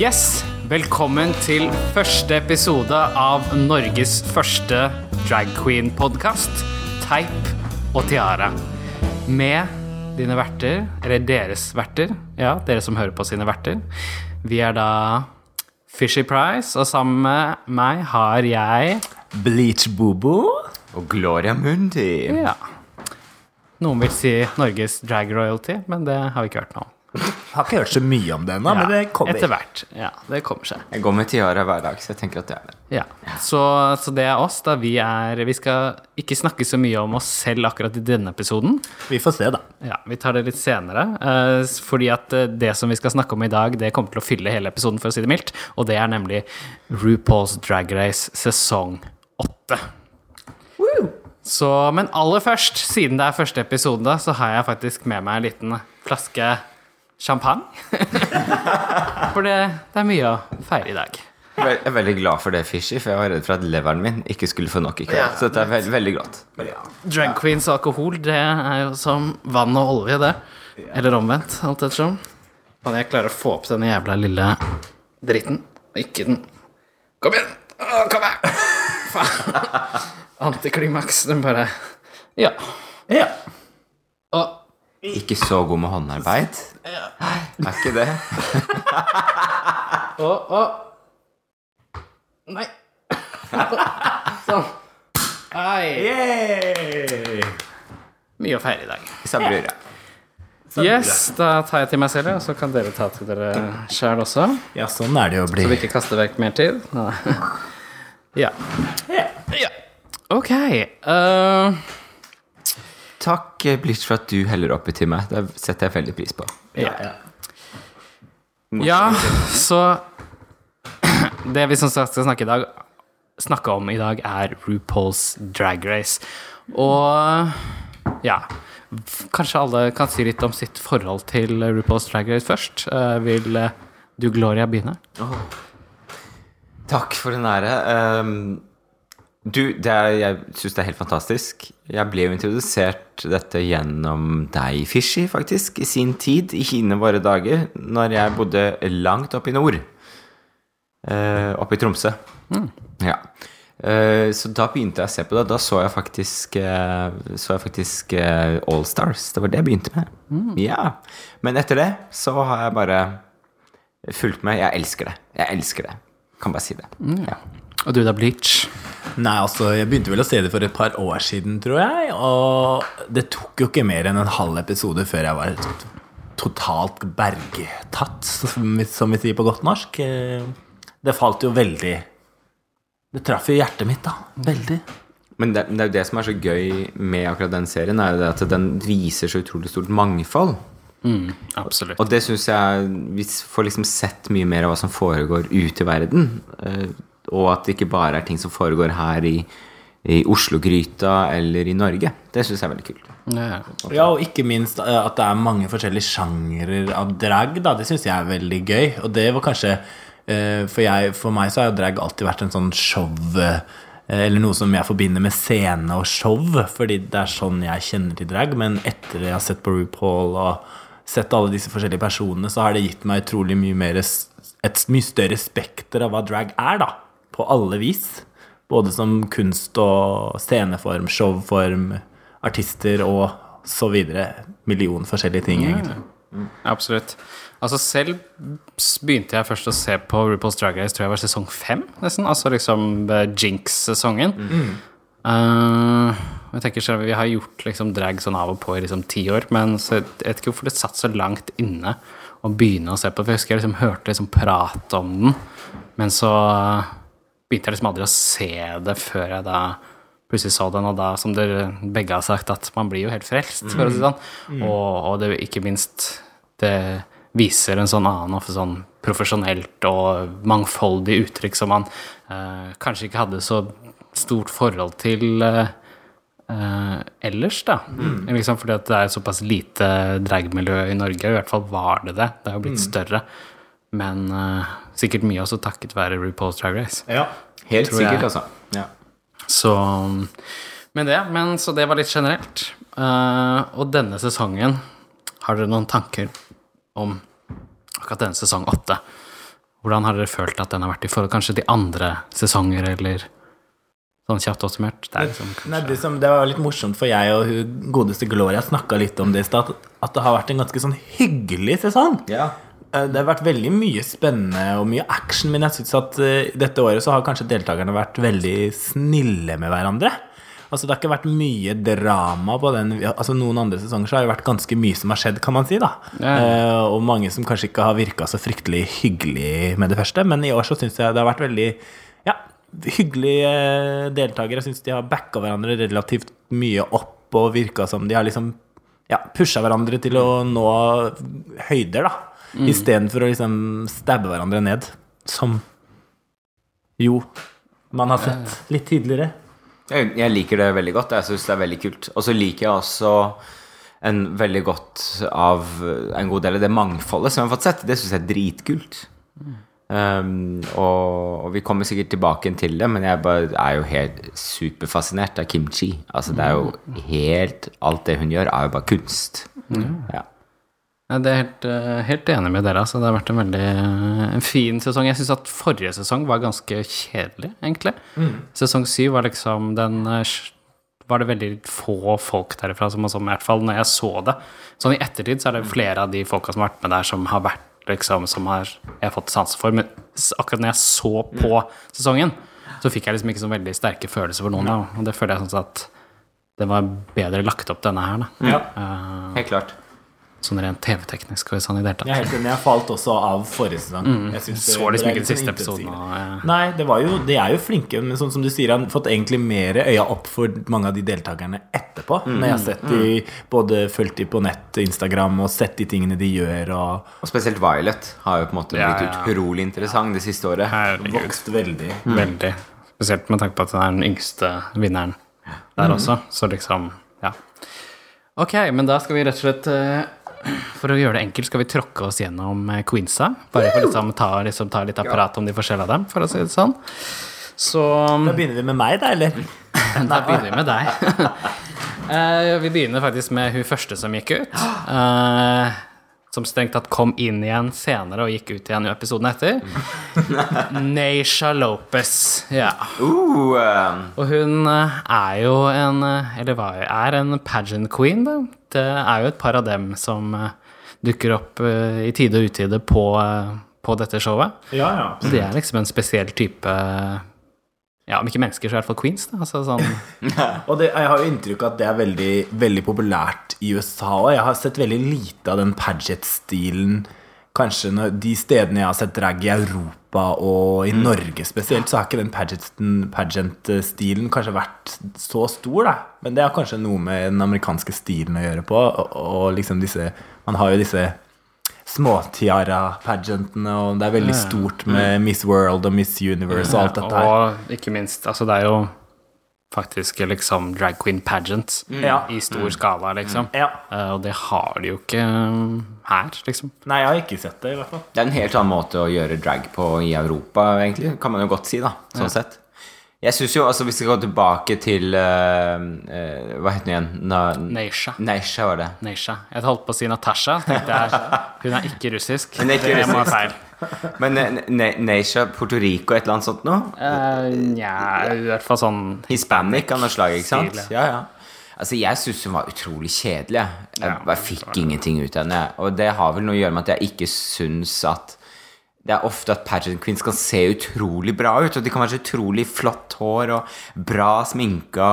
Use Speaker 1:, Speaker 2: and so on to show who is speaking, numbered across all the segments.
Speaker 1: Yes, velkommen til første episode av Norges første drag queen-podkast, Teip og Tiara. Med dine verter, eller deres verter, ja, dere som hører på sine verter. Vi er da Fishy Price, og sammen med meg har jeg
Speaker 2: Bleach Bobo.
Speaker 3: Og Gloria Mundi.
Speaker 1: Ja. Noen vil si Norges drag royalty, men det har vi ikke hørt noe om.
Speaker 2: Har ikke hørt så mye om det ennå, men det kommer.
Speaker 1: Etter hvert. Ja, det kommer seg.
Speaker 3: Jeg går med tiara hver dag, så jeg tenker at det er det.
Speaker 1: Ja, så, så det er oss. da Vi er Vi skal ikke snakke så mye om oss selv akkurat i denne episoden.
Speaker 2: Vi får se, da.
Speaker 1: Ja, Vi tar det litt senere. eh, fordi at eh, det som vi skal snakke om i dag, det kommer til å fylle hele episoden, for å si det mildt. Og det er nemlig RuPaul's Drag Race sesong åtte. Så, men aller først, siden det er første episode, da, så har jeg faktisk med meg en liten flaske champagne. for det, det er mye å feire i dag.
Speaker 3: Jeg er veldig glad for det, Fishy, for jeg var redd for at leveren min ikke skulle få nok i kveld. Så dette er veldig, veldig godt.
Speaker 1: Drag queens og alkohol, det er jo som vann og olje, det. Eller omvendt, alt ettersom. Kan jeg klare å få opp denne jævla lille dritten? Ikke den Kom igjen! Å, kom her! Faen. Antiklimaks. Den bare Ja.
Speaker 2: Ja.
Speaker 1: Og
Speaker 3: Ikke så god med håndarbeid. Ja. Er ikke det?
Speaker 1: Å, å. Nei. Sånn.
Speaker 2: Hei.
Speaker 1: Mye å feire i dag.
Speaker 3: Sabrura.
Speaker 1: Yes, da tar jeg til meg selv, og så kan dere ta til dere sjæl også.
Speaker 2: Ja, sånn er det å bli.
Speaker 1: Så vi ikke kaster vekk mer tid? Ja.
Speaker 2: Ja.
Speaker 1: Ok. eh,
Speaker 3: Takk, Bleach, for at du heller oppi til meg. Det setter jeg veldig pris på.
Speaker 1: ja. ja, så Det vi som sagt skal snakke, i dag, snakke om i dag, er RuPaul's Drag Race. Og ja Kanskje alle kan si litt om sitt forhold til RuPaul's Drag Race først. Eh, vil eh, du, Gloria, begynne?
Speaker 3: Takk for den ære. Ehm, du, det er, jeg syns det er helt fantastisk. Jeg ble jo introdusert dette gjennom deg, Fishy, faktisk, i sin tid, i hine våre dager, når jeg bodde langt oppe i nord. Eh, oppe i Tromsø. Ja. Eh, så da begynte jeg å se på det. Da så jeg faktisk, eh, så jeg faktisk eh, All Stars. Det var det jeg begynte med. Ja. Men etter det så har jeg bare fulgt med. Jeg elsker det. Jeg elsker det. Kan bare si det. Ja.
Speaker 1: Og du da, Bleach?
Speaker 2: Nei, altså, jeg begynte vel å se det for et par år siden, tror jeg. Og det tok jo ikke mer enn en halv episode før jeg var totalt bergtatt, som vi, som vi sier på godt norsk. Eh, Det falt jo veldig Det traff jo hjertet mitt, da. Veldig.
Speaker 3: Men det, det er jo det som er så gøy med akkurat den serien, er jo det at den viser så utrolig stort mangfold.
Speaker 1: Mm, absolutt.
Speaker 3: Og det syns jeg Vi får liksom sett mye mer av hva som foregår ute i verden. Og at det ikke bare er ting som foregår her i, i Oslo-gryta eller i Norge. Det syns jeg er veldig kult.
Speaker 1: Ja.
Speaker 2: Ja, og ikke minst eh, at det er mange forskjellige sjangere av drag, da. Det syns jeg er veldig gøy. Og det var kanskje eh, for, jeg, for meg så har jo drag alltid vært en sånn show eh, Eller noe som jeg forbinder med scene og show, fordi det er sånn jeg kjenner til drag. Men etter jeg har sett på RuPaul og sett alle disse forskjellige personene, så har det gitt meg utrolig mye mer et mye større spekter av hva drag er, da. På alle vis. Både som kunst og sceneform, showform, artister og så videre. Million forskjellige ting, egentlig.
Speaker 1: Absolutt. Altså Selv begynte jeg først å se på RuPaul's Drag Race tror jeg var sesong fem, nesten. Altså liksom eh, Jinx-sesongen. Eh, jeg tenker selv, Vi har gjort liksom drag sånn av og på i liksom ti år, men så, jeg vet ikke hvorfor det satt så langt inne å begynne å se på. For jeg husker jeg liksom hørte liksom prat om den, men så eh, begynte jeg liksom aldri å se det før jeg da plutselig så den, og da, som dere begge har sagt, at man blir jo helt frelst, for å si det sånn. Og, og det ikke minst Det viser en sånn annen og sånn profesjonelt og mangfoldig uttrykk som man eh, kanskje ikke hadde så stort forhold til eh, eh, ellers, da. Liksom fordi at det er såpass lite dragmiljø i Norge, i hvert fall var det det. Det har jo blitt større. Men eh, sikkert mye også takket være RuPaul's Drag Race.
Speaker 2: Ja.
Speaker 3: Helt
Speaker 1: sikkert, jeg.
Speaker 3: altså. Ja.
Speaker 1: Så Men det, men så det var litt generelt. Uh, og denne sesongen, har dere noen tanker om akkurat denne sesong åtte? Hvordan har dere følt at den har vært i forhold kanskje til andre sesonger, eller sånn kjapt oppsummert? Det liksom
Speaker 2: Nei, det, som, det var litt morsomt, for jeg og hun godeste Gloria snakka litt om det i stad, at det har vært en ganske sånn hyggelig sesong.
Speaker 3: Ja.
Speaker 2: Eh, Det har vært veldig mye spennende og mye action, men jeg syns at eh, dette året så har kanskje deltakerne vært veldig snille med hverandre. Altså Det har ikke vært mye drama på den Altså Noen andre sesonger så har det vært ganske mye som har skjedd, kan man si. da
Speaker 1: Ja.
Speaker 2: uh, Og mange som kanskje ikke har virka så fryktelig hyggelig med det første. Men i år så syns jeg det har vært veldig Ja, hyggelige deltakere. Jeg syns de har backa hverandre relativt mye opp og virka som de har liksom ja, pusha hverandre til å nå høyder, da.
Speaker 3: Mm.
Speaker 2: Istedenfor å liksom stabbe hverandre ned. Som jo man har sett litt tidligere.
Speaker 3: Jeg, jeg liker det veldig godt. Jeg syns det er veldig kult. Og så liker jeg også en veldig godt av en god del av det mangfoldet som jeg har fått sett. Det syns jeg er dritkult. Um, og, og vi kommer sikkert tilbake til det, men jeg bare er jo helt superfascinert av kimchi. Altså det er jo helt Alt det hun gjør, er jo bare kunst. Ja.
Speaker 1: Det er helt, eh, helt enig med dere. Altså. Det har vært en veldig eh, fin sesong. Jeg syns at forrige sesong var ganske kjedelig, egentlig. Sesong syv var liksom den eh, var det veldig få folk derifra som, som i hvert fall når jeg så det Sånn i ettertid så er det flere av de folka som har vært med der, som har vært liksom Som har jeg har fått sansen for. Men akkurat når jeg så på sesongen, så fikk jeg liksom ikke så veldig sterke følelser for noen. Da. Og det føler jeg sånn at det var bedre lagt opp, denne her. Da.
Speaker 2: Ja.
Speaker 3: Helt klart.
Speaker 1: Sånn rent TV-teknisk og sånn i det hele tatt.
Speaker 2: Jeg har enig. Jeg falt også av forrige sesong. Jeg synes det-
Speaker 1: Mm. Så liksom ikke den siste episoden. Og, ja.
Speaker 2: Nei, det var jo, de er jo flinke, men sånn som du sier, han har fått egentlig mer øya opp for mange av de deltakerne etterpå. Når jeg har sett de, både fulgt de på nett, Instagram, og sett de tingene de gjør, og
Speaker 3: Og spesielt Violet har jo på en måte
Speaker 1: Ja,
Speaker 3: blitt
Speaker 1: ja.
Speaker 3: utrolig interessant det siste året.
Speaker 1: herregud.
Speaker 2: vokst veldig.
Speaker 1: Veldig. Spesielt med tanke på at det er den yngste vinneren der også. Så liksom, ja. Ok, men da skal vi rett og slett eh, For å gjøre det enkelt skal vi tråkke oss gjennom eh, queensa. Bare for liksom ta, liksom, ta litt apparat om de forskjellige av dem, for å si det sånn. Så
Speaker 2: Da begynner vi med meg, da, eller?
Speaker 1: Da begynner vi med deg. uh, vi begynner faktisk med hun første som gikk ut. Uh, som strengt tatt kom inn igjen senere og gikk ut igjen i episoden etter. Neisha Lopez. Ja.
Speaker 3: Uh, eh,
Speaker 1: Og hun er jo en Eller hva er en pageant queen, da. Det er jo et par av dem som eh, dukker opp eh, i tide og utide på, eh, på dette showet.
Speaker 2: Ja, ja.
Speaker 1: Så de er liksom en spesiell type Ja, om ikke mennesker, så i hvert fall queens. Da. Altså sånn
Speaker 2: Og det, jeg har jo inntrykk av at det er veldig, veldig populært i USA òg. Jeg har sett veldig lite av den paget-stilen. Kanskje de stedene jeg har sett drag i Europa og i Norge spesielt, så har ikke den pageant- pageant-stilen kanskje vært så stor, da. Men det har kanskje noe med den amerikanske stilen å gjøre på. Og, og liksom disse Man har jo disse småtiara-pageantene, og det er veldig stort med Miss World og Miss Universe og alt dette her.
Speaker 1: Og ikke minst, altså det er jo faktisk liksom drag queen pageant
Speaker 2: Ja.
Speaker 1: i stor skala, liksom.
Speaker 2: Ja.
Speaker 1: Uh, og det har de jo ikke um, her, liksom.
Speaker 2: Nei, jeg har ikke sett det, i hvert fall.
Speaker 3: det er en helt annen måte å gjøre drag på i Europa, egentlig. Kan man jo godt si, da. Sånn sett. Jeg synes jo, altså Hvis vi skal gå tilbake til uh, uh, Hva het hun igjen? Na,
Speaker 1: Neisha.
Speaker 3: Neisha, var det.
Speaker 1: Neisha. Jeg holdt på å si Natasha. Tenkte jeg, hun er ikke russisk.
Speaker 3: Hun er ikke
Speaker 1: det må
Speaker 3: russisk.
Speaker 1: være feil.
Speaker 3: Men Neisha, Puerto Rico, et eller annet sånt noe?
Speaker 1: Uh, Nja, i hvert fall sånn
Speaker 3: Hispanic av noe slag, ikke sant? Ja, ja. Altså, Jeg syns hun var utrolig kjedelig. Jeg
Speaker 1: Ja,
Speaker 3: bare fikk ingenting ut av henne. Og det har vel noe å gjøre med at jeg ikke syns at Det er ofte at pageant queens kan se utrolig bra ut. Og de kan være så utrolig flott hår og bra sminka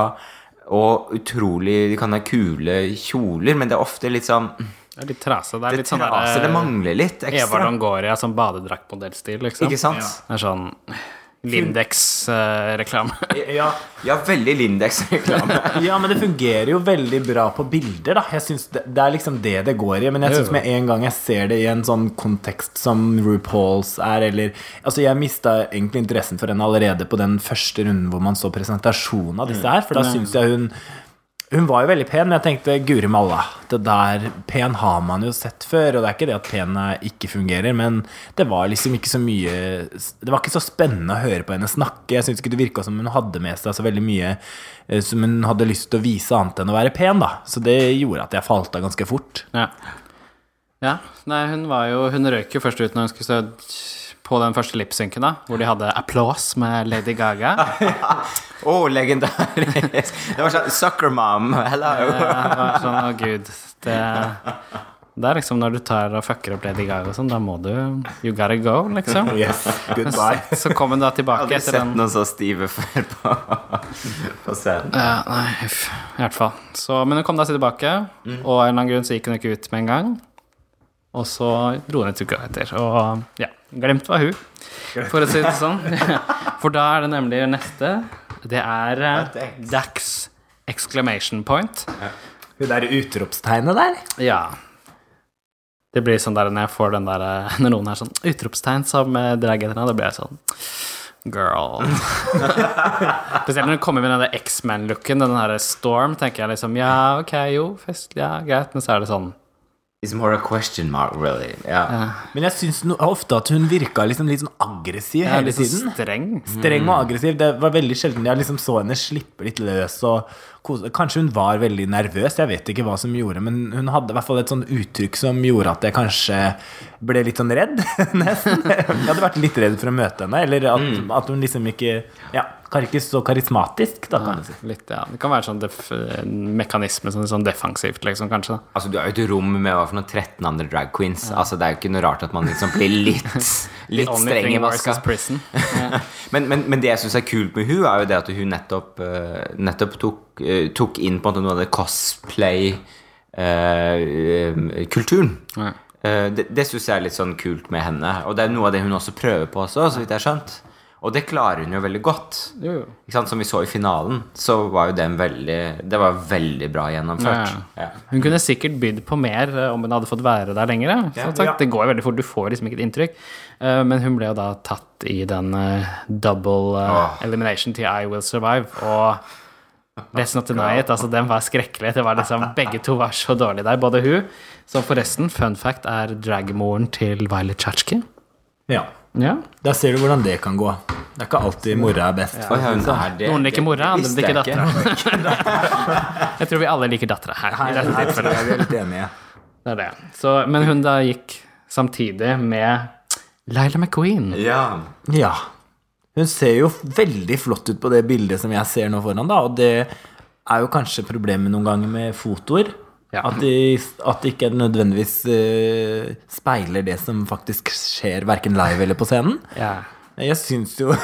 Speaker 3: og utrolig De kan ha kule kjoler, men det er ofte litt sånn
Speaker 1: Det er litt trase. Det
Speaker 3: Det
Speaker 1: sånn
Speaker 3: det mangler litt
Speaker 1: Eva. Longoria som badedraktmodellstil, liksom.
Speaker 3: Ikke sant?
Speaker 1: Det er sånn Lindex-reklame.
Speaker 2: Ja,
Speaker 3: Ja, veldig Lindex-reklame.
Speaker 2: ja, men det fungerer jo veldig bra på bilder, da. Jeg synes det, det er liksom det det går i. Men jeg syns med en gang jeg ser det i en sånn kontekst som RuPaul's er, eller Altså, jeg mista egentlig interessen for henne allerede på den første runden hvor man så presentasjonen av disse her, for da syns jeg hun hun var jo veldig pen, men jeg tenkte guri malla. Det der Pen har man jo sett før, og det er ikke det at pen er- ikke fungerer, men det var liksom ikke så mye Det var ikke så spennende å høre på henne snakke. Jeg syns ikke det virka som hun hadde med seg så veldig mye eh, som hun hadde lyst til å vise annet enn å være pen, da. Så det gjorde at jeg falt av ganske fort.
Speaker 1: Ja. ja. Nei, hun var jo Hun røyk jo først ut når hun skulle på den første lipsynken, da, hvor de hadde applaus med Lady Gaga.
Speaker 3: Å, legendarisk! Det var sånn Sucker mom, hello!
Speaker 1: Det var sånn, å gud. Det, det er liksom når du tar og fucker opp Lady Gaga og sånn, da må du You gotta go, liksom.
Speaker 2: Yes, goodbye.
Speaker 1: Så, så kom hun da
Speaker 3: etter
Speaker 1: tilbake
Speaker 3: hadde
Speaker 1: etter
Speaker 3: sett
Speaker 1: den
Speaker 3: noen så stive før på, på scenen.
Speaker 1: Ja, nei. I hvert fall. Så, men hun kom da tilbake, og av en eller annen grunn så gikk hun ikke ut med en gang. Og så dro hun et uke etter. Og ja, glemt var hun, for å si det sånn. For da er det nemlig neste. Det er eh, Dax exclamation point.
Speaker 2: Hun der utropstegnet der.
Speaker 1: Ja. Det blir sånn der når jeg får den der eh, Når noen er sånn utropstegn som eh, drag etter henne, da blir jeg sånn Girl. Spesielt når hun kommer med den X-Man-looken, den der Storm, tenker jeg liksom Ja, ok, jo, festlig, ja, greit, men så er det sånn
Speaker 3: It's more a question mark, really. Ja.
Speaker 2: Men jeg syns no ofte at hun virka liksom litt sånn aggressiv
Speaker 1: ja,
Speaker 2: hele
Speaker 1: litt så
Speaker 2: tiden.
Speaker 1: streng.
Speaker 2: Streng og aggressiv. Det var veldig sjelden jeg liksom så henne slippe litt løs. Og kose. Kanskje hun var veldig nervøs, jeg vet ikke hva som gjorde Men hun hadde i hvert fall et sånn uttrykk som gjorde at jeg kanskje ble litt sånn redd. Nesten. Jeg hadde vært litt redd for å møte henne. Eller at, at hun liksom ikke Ja, ikke så karismatisk, da, kan du si.
Speaker 1: Litt, ja. Det kan være sånn def en mekanisme sånn, sånn defensivt, liksom, kanskje. da.
Speaker 3: Altså, du er jo et rom med hva for noen 13 andre drag queens. Altså, det er jo ikke noe rart at man liksom blir litt, litt streng i vaska. Men, men, men det jeg syns er kult med hun er jo det at hun nettopp, eh, nettopp tok, eh, tok inn på en måte noe av det cosplay-kulturen.
Speaker 1: Ja.
Speaker 3: Eh, det det syns jeg er litt sånn kult med henne. Og det er noe av det hun også prøver på også, så vidt jeg har skjønt. Og det klarer hun jo veldig godt.
Speaker 1: Jo?
Speaker 3: Som vi så i finalen, så var jo den veldig Det var veldig bra gjennomført.
Speaker 1: Ja,
Speaker 3: Ja.
Speaker 1: Hun kunne sikkert bydd på mer eh, om hun hadde fått være der lenger. ja. Det går veldig fort, du får liksom ikke et inntrykk. Eh, Men hun ble jo da tatt i den eh, double
Speaker 3: oh.
Speaker 1: Elimination til I Will Survive. Og Let's Not Deny It, altså den var skrekkelig. Det var liksom, Begge to var så dårlige der, både hun Som forresten, fun fact, er dragmoren til Violet Chachki.
Speaker 2: Ja.
Speaker 1: Ja.
Speaker 2: Da ser du hvordan det kan gå. Det er ikke alltid mora er best.
Speaker 3: Ja. hun er det.
Speaker 1: Noen liker mora, andre liker dattera. Jeg tror vi alle liker dattera her. her,
Speaker 2: Her
Speaker 1: tilfellet.
Speaker 2: er vi litt enige.
Speaker 1: Det er det. Så, men hun da gikk samtidig med Laila McQueen.
Speaker 3: Ja.
Speaker 2: Ja. Hun ser jo veldig flott ut på det bildet som jeg ser nå foran, da, og det er jo kanskje problemet noen ganger med fotoer.
Speaker 1: Ja.
Speaker 2: At, de, at det ikke nødvendigvis uh, speiler det som faktisk skjer, verken live eller på scenen.
Speaker 1: Ja.
Speaker 2: Jeg syns jo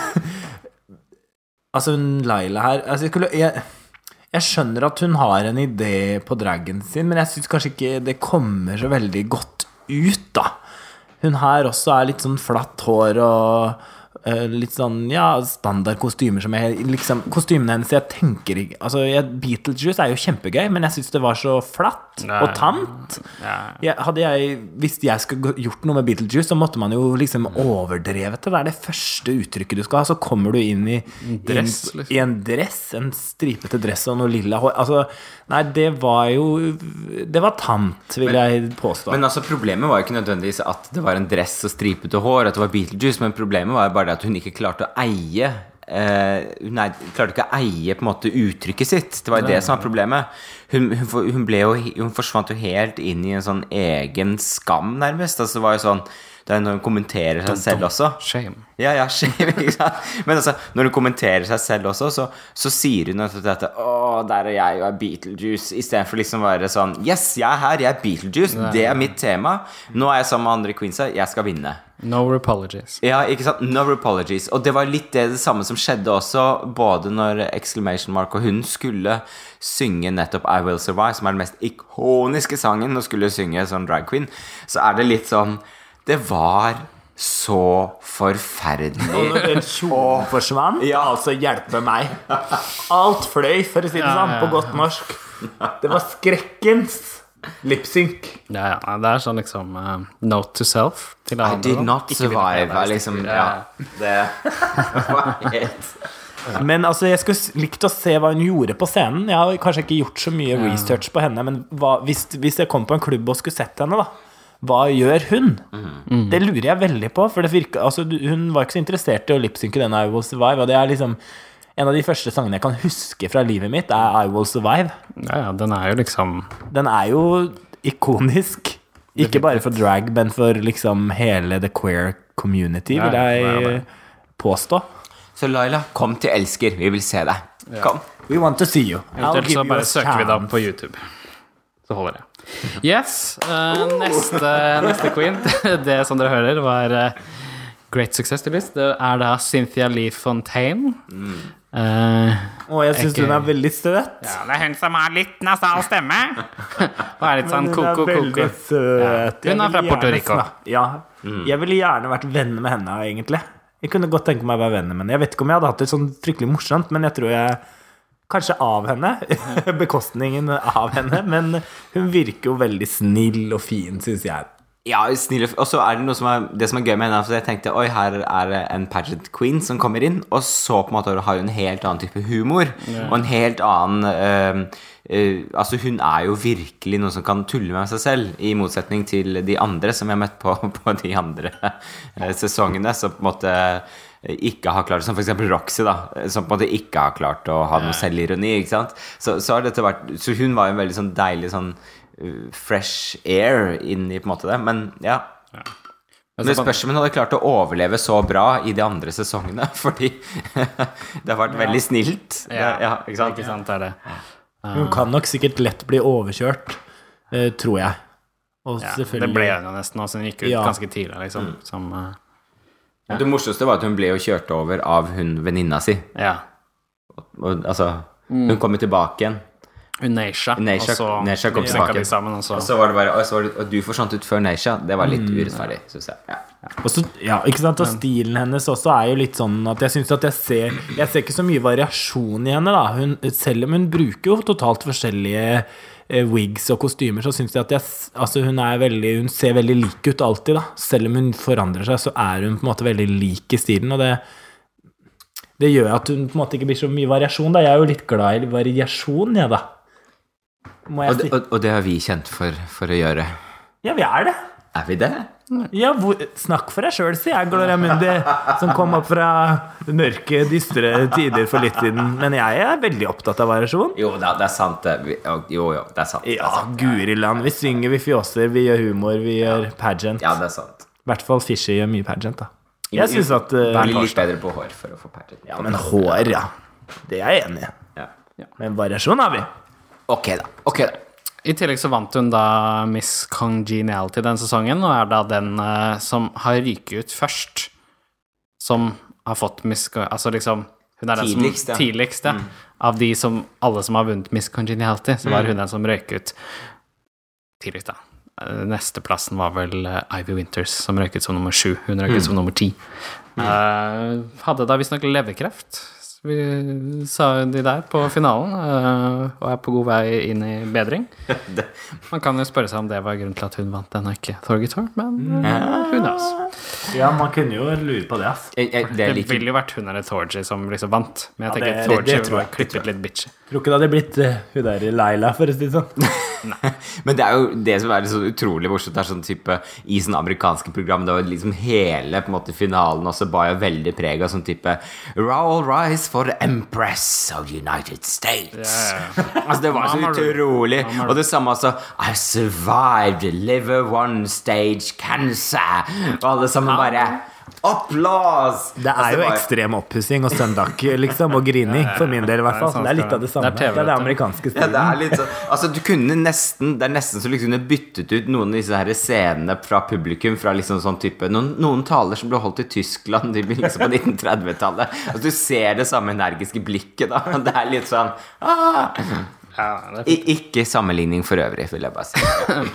Speaker 2: Altså, hun Laila her altså, jeg, skulle, jeg, skjønner at hun har en idé på dragen sin, men jeg syns kanskje ikke det kommer så veldig godt ut, da. Hun her også er litt sånn flatt hår og litt sånn ja, standard kostymer som jeg liksom Kostymene hennes jeg tenker ikke Altså, jeg, Beetlejuice er jo kjempegøy, men jeg syns det var så flatt
Speaker 1: Nei.
Speaker 2: og tamt. Jeg, hadde jeg, hvis jeg skulle gjort noe med Beetlejuice, så måtte man jo liksom overdrevet det. Det er det første uttrykket du skal ha. Så kommer du inn i,
Speaker 1: dress,
Speaker 2: inn,
Speaker 1: liksom.
Speaker 2: i en dress, en stripete dress og noe lilla hår. Altså, nei, det var jo Det var tamt, vil jeg påstå.
Speaker 3: Men altså problemet var jo ikke nødvendigvis at det var en dress og stripete hår, at det var Beetlejuice, men problemet var jo bare det at hun ikke klarte å eie eh, Hun er, klarte ikke å eie på en måte uttrykket sitt. Det var jo det som var problemet. Hun, hun, hun, ble jo, hun forsvant jo helt inn i en sånn egen skam, nærmest. Altså, det var jo sånn det er når hun kommenterer seg selv også.
Speaker 1: Shame.
Speaker 3: Ja, ja, shame, ikke sant? Men altså, når hun kommenterer seg selv også, så, så sier hun at dette Å, der er jeg, og er Beetlejuice. Istedenfor liksom å være sånn Yes, jeg er her, jeg er Beetlejuice. Det er mitt tema. Nå er jeg sammen med andre queensa. Jeg skal vinne.
Speaker 1: No apologies.
Speaker 3: Ja, ikke sant? No apologies. Og det var litt det, det samme som skjedde også, både når Exclamation Mark og hun skulle synge nettopp I Will Survive, som er den mest ikoniske sangen hun skulle synge som drag queen, så er det litt sånn Det var så forferdelig.
Speaker 2: Og når den kjolen forsvant,
Speaker 3: Ja.
Speaker 2: altså hjelpe meg. Alt fløy, for å si det
Speaker 1: Ja,
Speaker 2: sånn, på godt norsk. Det var skrekkens lipsync.
Speaker 1: Ja, ja. Det er sånn liksom uh, note to self til
Speaker 3: I
Speaker 1: andre,
Speaker 3: did not
Speaker 1: vil
Speaker 3: survive. er liksom, ja, det var helt
Speaker 2: Men altså, jeg skulle likt å se hva hun gjorde på scenen. Jeg har kanskje ikke gjort så mye research på henne, men hva, hvis, hvis jeg kom på en klubb og skulle sett henne, da hva gjør hun? Det lurer jeg veldig på. For det virker, altså, hun var ikke så interessert i å lipsynke den I Will Survive. Og det er liksom en av de første sangene jeg kan huske fra livet mitt, er I Will Survive.
Speaker 1: Ja, ja, den er jo liksom
Speaker 2: Den er jo ikonisk. Ikke bare for drag, men for liksom hele the queer community, vil jeg påstå.
Speaker 3: Så Laila, kom til Elsker. Vi vil se deg. Kom.
Speaker 2: We want to see you. I'll
Speaker 1: Eventuelt så bare søker vi dem opp på YouTube. Så holder det. Yes. Uh, neste, neste queen, det som dere hører, var uh, Great Success to List. Det er da Cynthia Lee Fontaine. Eh,
Speaker 2: Å, jeg syns hun er veldig søt.
Speaker 1: ja, det er hun som har litt nasal stemme. Og er litt sånn
Speaker 2: koko, koko. er.
Speaker 1: Ja. Hun er fra
Speaker 2: ville
Speaker 1: Puerto Rico.
Speaker 2: Ja. Ja. Jeg ville gjerne vært venner med henne, egentlig. Jeg kunne godt tenke meg å være venner med henne. Jeg vet ikke om jeg hadde hatt det sånn fryktelig morsomt, men jeg tror jeg Kanskje av henne. Bekostningen av henne. Men hun virker jo veldig snill og fin, syns jeg.
Speaker 3: Ja, snill Og så er det noe som er Det som er gøy med henne, for jeg tenkte oi, her er det en pageant queen som kommer inn, og så på en måte har hun en helt annen type humor. Og en helt annen uh, uh, Altså, hun er jo virkelig noen som kan tulle med seg selv, i motsetning til de andre som jeg har møtt på på de andre uh, sesongene, som på en måte ikke har klart Som f.eks. Roxy, da. Som på en måte ikke har klart å ha noe selvironi. Ikke sant? Så, så har dette vært Så hun var jo en veldig sånn deilig sånn uh, fresh air inn i på en måte det. Men ja. Men det spørs om hun hadde klart å overleve så bra i de andre sesongene, fordi det har vært veldig snilt. Ja, ja, ikke sant?
Speaker 1: Ikke sant, er det.
Speaker 2: Hun kan nok sikkert lett bli overkjørt, eh, tror jeg. Og
Speaker 1: Ja, det ble hun jo nesten også. Hun gikk ut
Speaker 2: Ja.
Speaker 1: ganske tidlig, liksom. Som eh,
Speaker 3: Det morsomste var at hun ble jo kjørt over av hun venninna si.
Speaker 1: Ja.
Speaker 3: Og, altså, hun kommer tilbake igjen.
Speaker 1: Hun Neisha.
Speaker 3: Neisha-
Speaker 1: og så
Speaker 3: Neisha kom tilbake.
Speaker 1: de sammen, og så
Speaker 3: Og så var det bare Og, så var det, og du forsvant ut før Neisha. Det var litt urettferdig, syns jeg. Ja.
Speaker 2: Og så, ja, ikke sant? Og stilen hennes også er jo litt sånn at jeg syns at jeg ser Jeg ser ikke så mye variasjon i henne, da. Hun, selv om hun bruker jo totalt forskjellige wigs og kostymer, så syns jeg at jeg, altså hun, veldig, hun ser veldig lik ut alltid, da. Selv om hun forandrer seg, så er hun på en måte veldig lik i stilen, og det det gjør at hun på en måte ikke blir så mye variasjon. da Jeg er jo litt glad i variasjon, jeg, da. Må
Speaker 3: Og,
Speaker 2: jeg si.
Speaker 3: og, og det har vi kjent for, for å gjøre.
Speaker 2: Ja, vi er det.
Speaker 3: Er vi det?
Speaker 2: Ja, hvor, snakk for deg sjøl, sier jeg, Gloria Mundi, som kom opp fra mørke, dystre tider for litt siden. Men jeg er veldig opptatt av variasjon.
Speaker 3: Jo da, det er sant, det. Jo, jo, det er sant. Det er
Speaker 2: Ja, guri land. Vi synger, vi fjåser, vi gjør humor, vi gjør pageant.
Speaker 3: Ja, det er sant.
Speaker 2: I hvert fall Fishy gjør mye pageant, da. Jeg syns at uh,
Speaker 3: Bli litt bedre på hår for å få pageant.
Speaker 2: Ja, men hår, ja. Det er jeg enig i.
Speaker 3: Ja.
Speaker 2: Men variasjon har vi.
Speaker 3: Ok, da. Ok, da.
Speaker 1: I tillegg så vant hun da Miss Congeniality den sesongen, og er da den eh, som har ryket ut først, som har fått Miss Con- Altså liksom Hun er den
Speaker 3: Tidligst, ja.
Speaker 1: som tidligst, ja. Av de som Alle som har vunnet Miss Congeniality, så var hun den som røyk ut tidligst, da. Eh, Nesteplassen var vel eh, Ivy Winters, som røyk ut som nummer sju. Hun røyk ut som nummer ti. Eh, hadde da visstnok leverkreft, vi sa de der på finalen, eh, og er på god vei inn i bedring. Man kan jo spørre seg om det var grunnen til at hun vant den, og ikke Thorgy Thor, men hun who knows?
Speaker 2: Ja, man kunne jo lure på det, ass.
Speaker 3: Jeg, jeg, det
Speaker 1: Det ville jo vært hun eller Thorgy som liksom vant, men jeg tenker
Speaker 2: ja,
Speaker 1: Thorgy
Speaker 2: tror
Speaker 1: var klippet litt bitchy.
Speaker 2: Tror ikke det hadde blitt uh, hun der Laila, for å si det sånn.
Speaker 3: Men det er jo det som er så utrolig morsomt. Det er sånn type I sånne amerikanske program Det var liksom hele på en måte finalen også bar jo veldig preg av sånn type Roll rise for the Empress of the United States. Altså Det var så utrolig. Og det samme altså I survived liver one stage cancer. Og alle sammen bare Applaus!
Speaker 2: Det er jo
Speaker 3: bare-
Speaker 2: ekstrem oppussing og søndag, liksom, og grining, for min del i hvert fall. Det er litt av det samme.
Speaker 1: det er TV,
Speaker 2: det amerikanske
Speaker 3: Ja, det er litt sånn Altså, du kunne nesten Det er nesten så du kunne byttet ut noen av disse her scenene fra publikum fra liksom sånn type Noen, noen taler som ble holdt i Tyskland de liksom på 1930-tallet. Altså, du ser det samme energiske blikket, da. Det er litt sånn ah.
Speaker 1: Ja,
Speaker 3: I, Ikke sammenligning for øvrig, vil jeg bare si.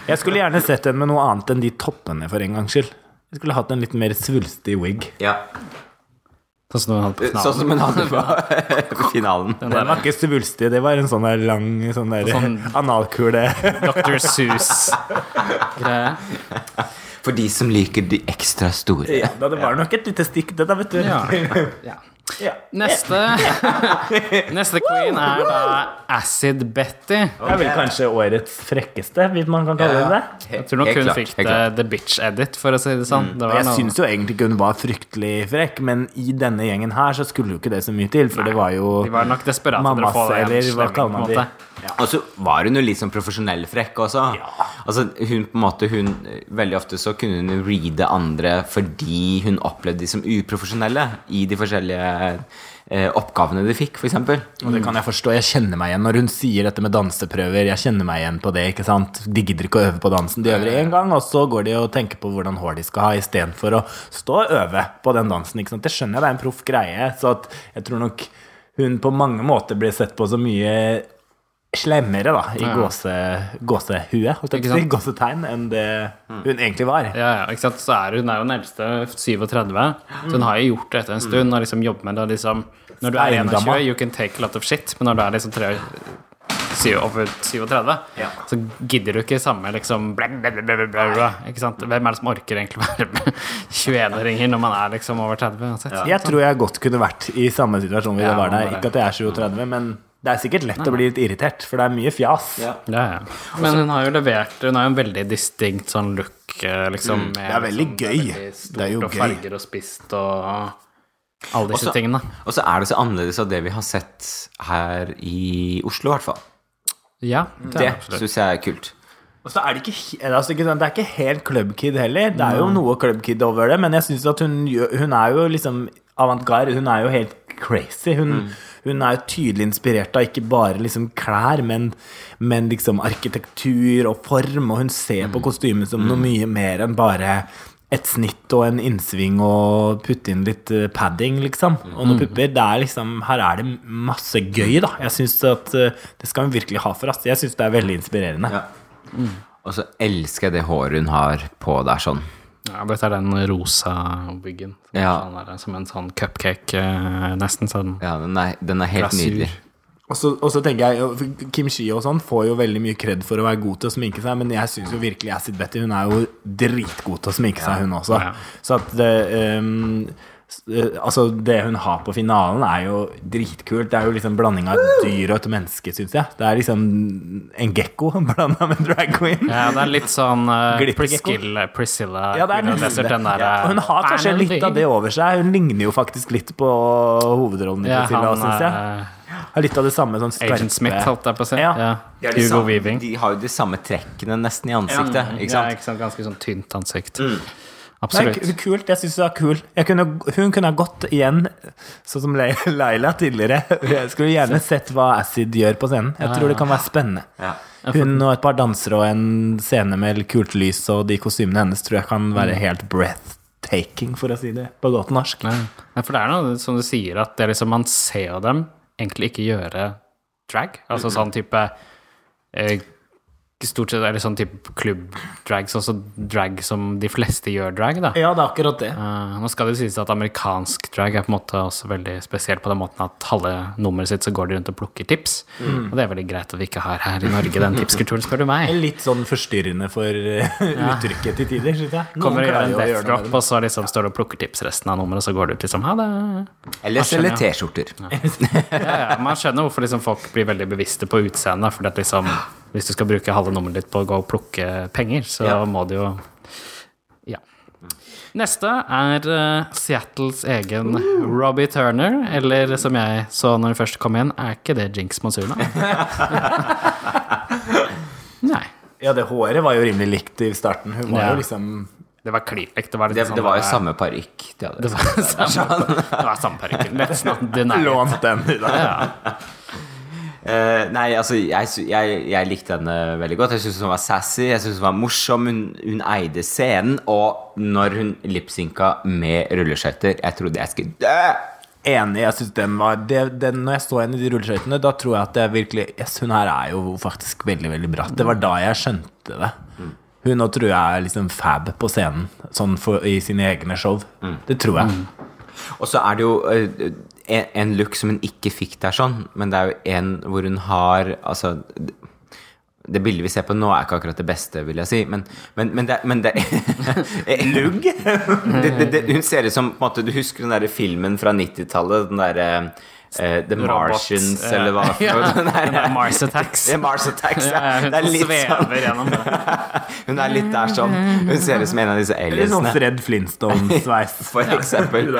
Speaker 2: Jeg skulle gjerne sett en med noe annet enn de toppene, for en gangs skyld. Jeg skulle hatt en litt mer svulstig wig.
Speaker 3: Ja.
Speaker 1: sånn som hun hadde på
Speaker 3: Sånn
Speaker 1: finalen.
Speaker 3: som hun hadde på finalen.
Speaker 1: Den
Speaker 2: Den var ikke svulstig, det var en sånn der lang sånn der
Speaker 1: Sånn-
Speaker 2: analkule.
Speaker 1: Dr. Seuss-greie.
Speaker 3: For de som liker de ekstra store.
Speaker 2: Ja, da det var nok et lite stikk, det da, vet du.
Speaker 1: Ja. ja.
Speaker 2: Ja.
Speaker 1: Neste Neste queen er da Acid Betty.
Speaker 2: Det er vel kanskje årets frekkeste, hvis man kan kalle det det.
Speaker 1: Jeg tror nok hun fikk det, the bitch edit, for å si det sånn. Det var
Speaker 2: Jeg
Speaker 1: noe-
Speaker 2: syns jo egentlig ikke hun var fryktelig frekk, men i denne gjengen her så skulle jo ikke det så mye til, for det var jo
Speaker 1: De var nok desperate etter å få det
Speaker 2: eller hva
Speaker 1: slemming,
Speaker 2: kaller
Speaker 1: på en
Speaker 2: man det?
Speaker 1: måte.
Speaker 3: Og så var hun jo litt sånn profesjonell frekk også. Altså hun på en måte hun, Veldig ofte så kunne hun reade andre fordi hun opplevde de som uprofesjonelle i de forskjellige oppgavene de fikk, f.eks.
Speaker 2: Og det kan jeg forstå. Jeg kjenner meg igjen når hun sier dette med danseprøver. Jeg kjenner meg igjen på det. ikke sant? De gidder ikke å øve på dansen. De øver én gang, og så går de og tenker på hvordan hår de skal ha, istedenfor å stå og øve på den dansen. ikke sant? Det skjønner jeg, det er en proff greie. Så jeg tror nok hun på mange måter blir sett på så mye slemmere, da, i gåse, gåsehue, gåsetegn, enn det hun egentlig var.
Speaker 1: Ja, ja, ikke sant? Så er hun er jo den eldste, 37, så hun har jo gjort det etter en stund og liksom jobbet med det. Liksom, når du er 21, you can take a lot of shit, men når du er liksom tre, syv, over 37,
Speaker 2: Ja.
Speaker 1: så gidder du ikke samme liksom bla, bla, bla, ikke sant? Hvem er det som orker egentlig være med 21-åringer når man er liksom over 30? uansett?
Speaker 2: Jeg tror jeg godt kunne vært i samme situasjon hvis
Speaker 1: Ja,
Speaker 2: jeg var der. Ikke at jeg er 37, men det er sikkert lett å bli litt irritert, for det er mye fjas.
Speaker 3: Ja.
Speaker 1: Ja, ja. Men hun har jo levert Hun har jo en veldig distinkt sånn look, eh, liksom. med
Speaker 2: Mm. Det er veldig
Speaker 1: liksom,
Speaker 2: gøy.
Speaker 1: veldig stort
Speaker 2: Det er jo
Speaker 1: og
Speaker 2: gøy.
Speaker 1: farger og spist og alle disse
Speaker 3: Også-
Speaker 1: tingene.
Speaker 3: Og så er det så annerledes av det vi har sett her i Oslo, i hvert fall.
Speaker 1: Ja,
Speaker 3: Det
Speaker 1: det er
Speaker 3: syns jeg er kult.
Speaker 2: Og så er det ikke, altså ikke det er ikke helt Club Kid heller. Det er jo noe Club Kid over det, men jeg syns at hun, hun er jo liksom avantgarde. Hun er jo helt crazy. Hun, hun er jo tydelig inspirert av ikke bare liksom klær, men, men liksom arkitektur og form, og hun ser på kostymet som noe mye mer enn bare et snitt og en innsving og putte inn litt eh, padding, liksom. Og noen pupper. Det er liksom, her er det masse gøy, da. Jeg syns at eh, det skal hun virkelig ha for oss. Jeg syns det er veldig inspirerende.
Speaker 3: Ja. Og så elsker jeg det håret hun har på der sånn.
Speaker 1: Ja, dette er den rosa byggen. Som,
Speaker 3: Ja.
Speaker 1: sånn der, som en sånn cupcake, eh, nesten sånn
Speaker 3: Ja, den er, den er helt
Speaker 1: glasur.
Speaker 3: nydelig.
Speaker 2: Og så, og så tenker jeg, Kim Shi og sånn får jo veldig mye kred for å være god til å sminke seg, men jeg syns jo virkelig Acid Betty hun er jo dritgod til å sminke seg, hun også.
Speaker 1: Ja.
Speaker 2: Så at det ehm, eh, Altså, det hun har på finalen, er jo dritkult. Det er jo liksom blanding av et dyr og et menneske, syns jeg. Det er liksom en gekko blanda med drag queen.
Speaker 1: Ja, det er litt sånn uh, Priscilla, Priscilla
Speaker 2: Ja, er
Speaker 1: den der,
Speaker 2: Ja, hun har
Speaker 1: eh,
Speaker 2: kanskje litt av det over seg. Hun ligner jo faktisk litt på hovedrollen i Priscilla,
Speaker 1: ja,
Speaker 2: syns jeg.
Speaker 1: eh,
Speaker 2: Har litt av det samme sånn skarpe
Speaker 1: Agent Smith, holdt jeg på å si.
Speaker 2: Ja.
Speaker 1: Ja.
Speaker 3: De
Speaker 1: Hugo
Speaker 3: samme,
Speaker 1: Weaving.
Speaker 3: de har jo de samme trekkene nesten i ansiktet, ikke
Speaker 1: Ja, ikke sant? Ganske sånn tynt ansikt.
Speaker 2: Det
Speaker 1: Absolutt.
Speaker 2: er kult. Jeg syns det er kult. Kunne, hun kunne ha gått igjen, sånn som Le- Laila tidligere. Jeg skulle gjerne sett hva Acid gjør på scenen. Jeg tror det kan være spennende. Hun og et par dansere og en scene med kult lys og de kostymene hennes tror jeg kan være helt breathtaking, for å si det på godt norsk.
Speaker 1: Ja, for det er noe som du sier, at det liksom, man ser dem egentlig ikke gjøre drag. Altså sånn type eh, Stort sett er det sånn type klubb-drag, som drag som de fleste gjør drag, da.
Speaker 2: Ja, det er akkurat det.
Speaker 1: Uh, nå skal det sies at amerikansk drag er på en måte også veldig spesielt på den måten at halve nummeret sitt så går de rundt og plukker tips.
Speaker 2: Mm.
Speaker 1: Og det er veldig greit at vi ikke har her i Norge den tipskulturen, spør du meg.
Speaker 2: Litt sånn forstyrrende for eh, uttrykket til tider, syns jeg. Noen
Speaker 1: Kommer og gjør en death drop, og så liksom står du og plukker tips resten av nummeret, og så går du ut liksom ha det.
Speaker 3: Eller
Speaker 1: Jeg skjønner,
Speaker 3: selge
Speaker 1: ja.
Speaker 3: T-skjorter.
Speaker 1: Ja, ja, man skjønner hvorfor liksom folk blir veldig bevisste på utseendet. fordi at liksom, hvis du skal bruke halve nummeret ditt på å gå og plukke penger, så
Speaker 3: Ja.
Speaker 1: må du jo Ja. Neste er uh, Seattles egen Robbie Turner, eller som jeg så når hun først kom inn, er ikke det Jinx Monsuna? Nei.
Speaker 2: Ja, det håret var jo rimelig likt i starten. Hun var
Speaker 1: Ja.
Speaker 2: jo liksom
Speaker 1: Det var klipekt. Det var,
Speaker 3: Det,
Speaker 1: sånn
Speaker 3: det var jo
Speaker 1: der-
Speaker 3: samme parykk. de.
Speaker 1: Det var samme, det var samme parykken.
Speaker 2: Lånt den i dag.
Speaker 1: Ja.
Speaker 3: Eh, nei, altså, jeg, jeg, jeg likte henne veldig godt. Jeg syntes hun var sassy, jeg synes hun var morsom. Hun, hun eide scenen. Og når hun lipsynka med rulleskøyter Jeg trodde jeg skulle dø!
Speaker 2: Enig. jeg synes den var det, den, Når jeg så henne i de rulleskøytene, da tror jeg at jeg virkelig yes, Hun her er jo faktisk veldig, veldig bra. Det var da jeg skjønte det. Hun nå tror jeg er liksom fab på scenen, sånn for, i sine egne show. Det tror jeg.
Speaker 3: Og så er det jo eh, en, en look som hun ikke fikk der sånn, men det er jo en hvor hun har Altså Det bildet vi ser på nå, er ikke akkurat det beste, vil jeg si. Men, men, men det, men det
Speaker 2: Lugg?
Speaker 3: det, det, det, Hun ser ut som på en måte, Du husker den der filmen fra 90-tallet? Den derre eh, The
Speaker 1: Robot,
Speaker 3: Martians,
Speaker 1: eh,
Speaker 3: eller hva
Speaker 1: ja,
Speaker 3: den der
Speaker 1: Mars Attacks.
Speaker 3: Det er Mars Attacks, ja.
Speaker 1: Hun
Speaker 3: Det er litt
Speaker 1: svever
Speaker 3: sånn
Speaker 1: gjennom det.
Speaker 3: Hun er litt der sånn. Hun ser ut som en av disse
Speaker 2: Litt sånn
Speaker 3: aliensene.
Speaker 2: Fred Flintstone-sveis.
Speaker 3: For eksempel.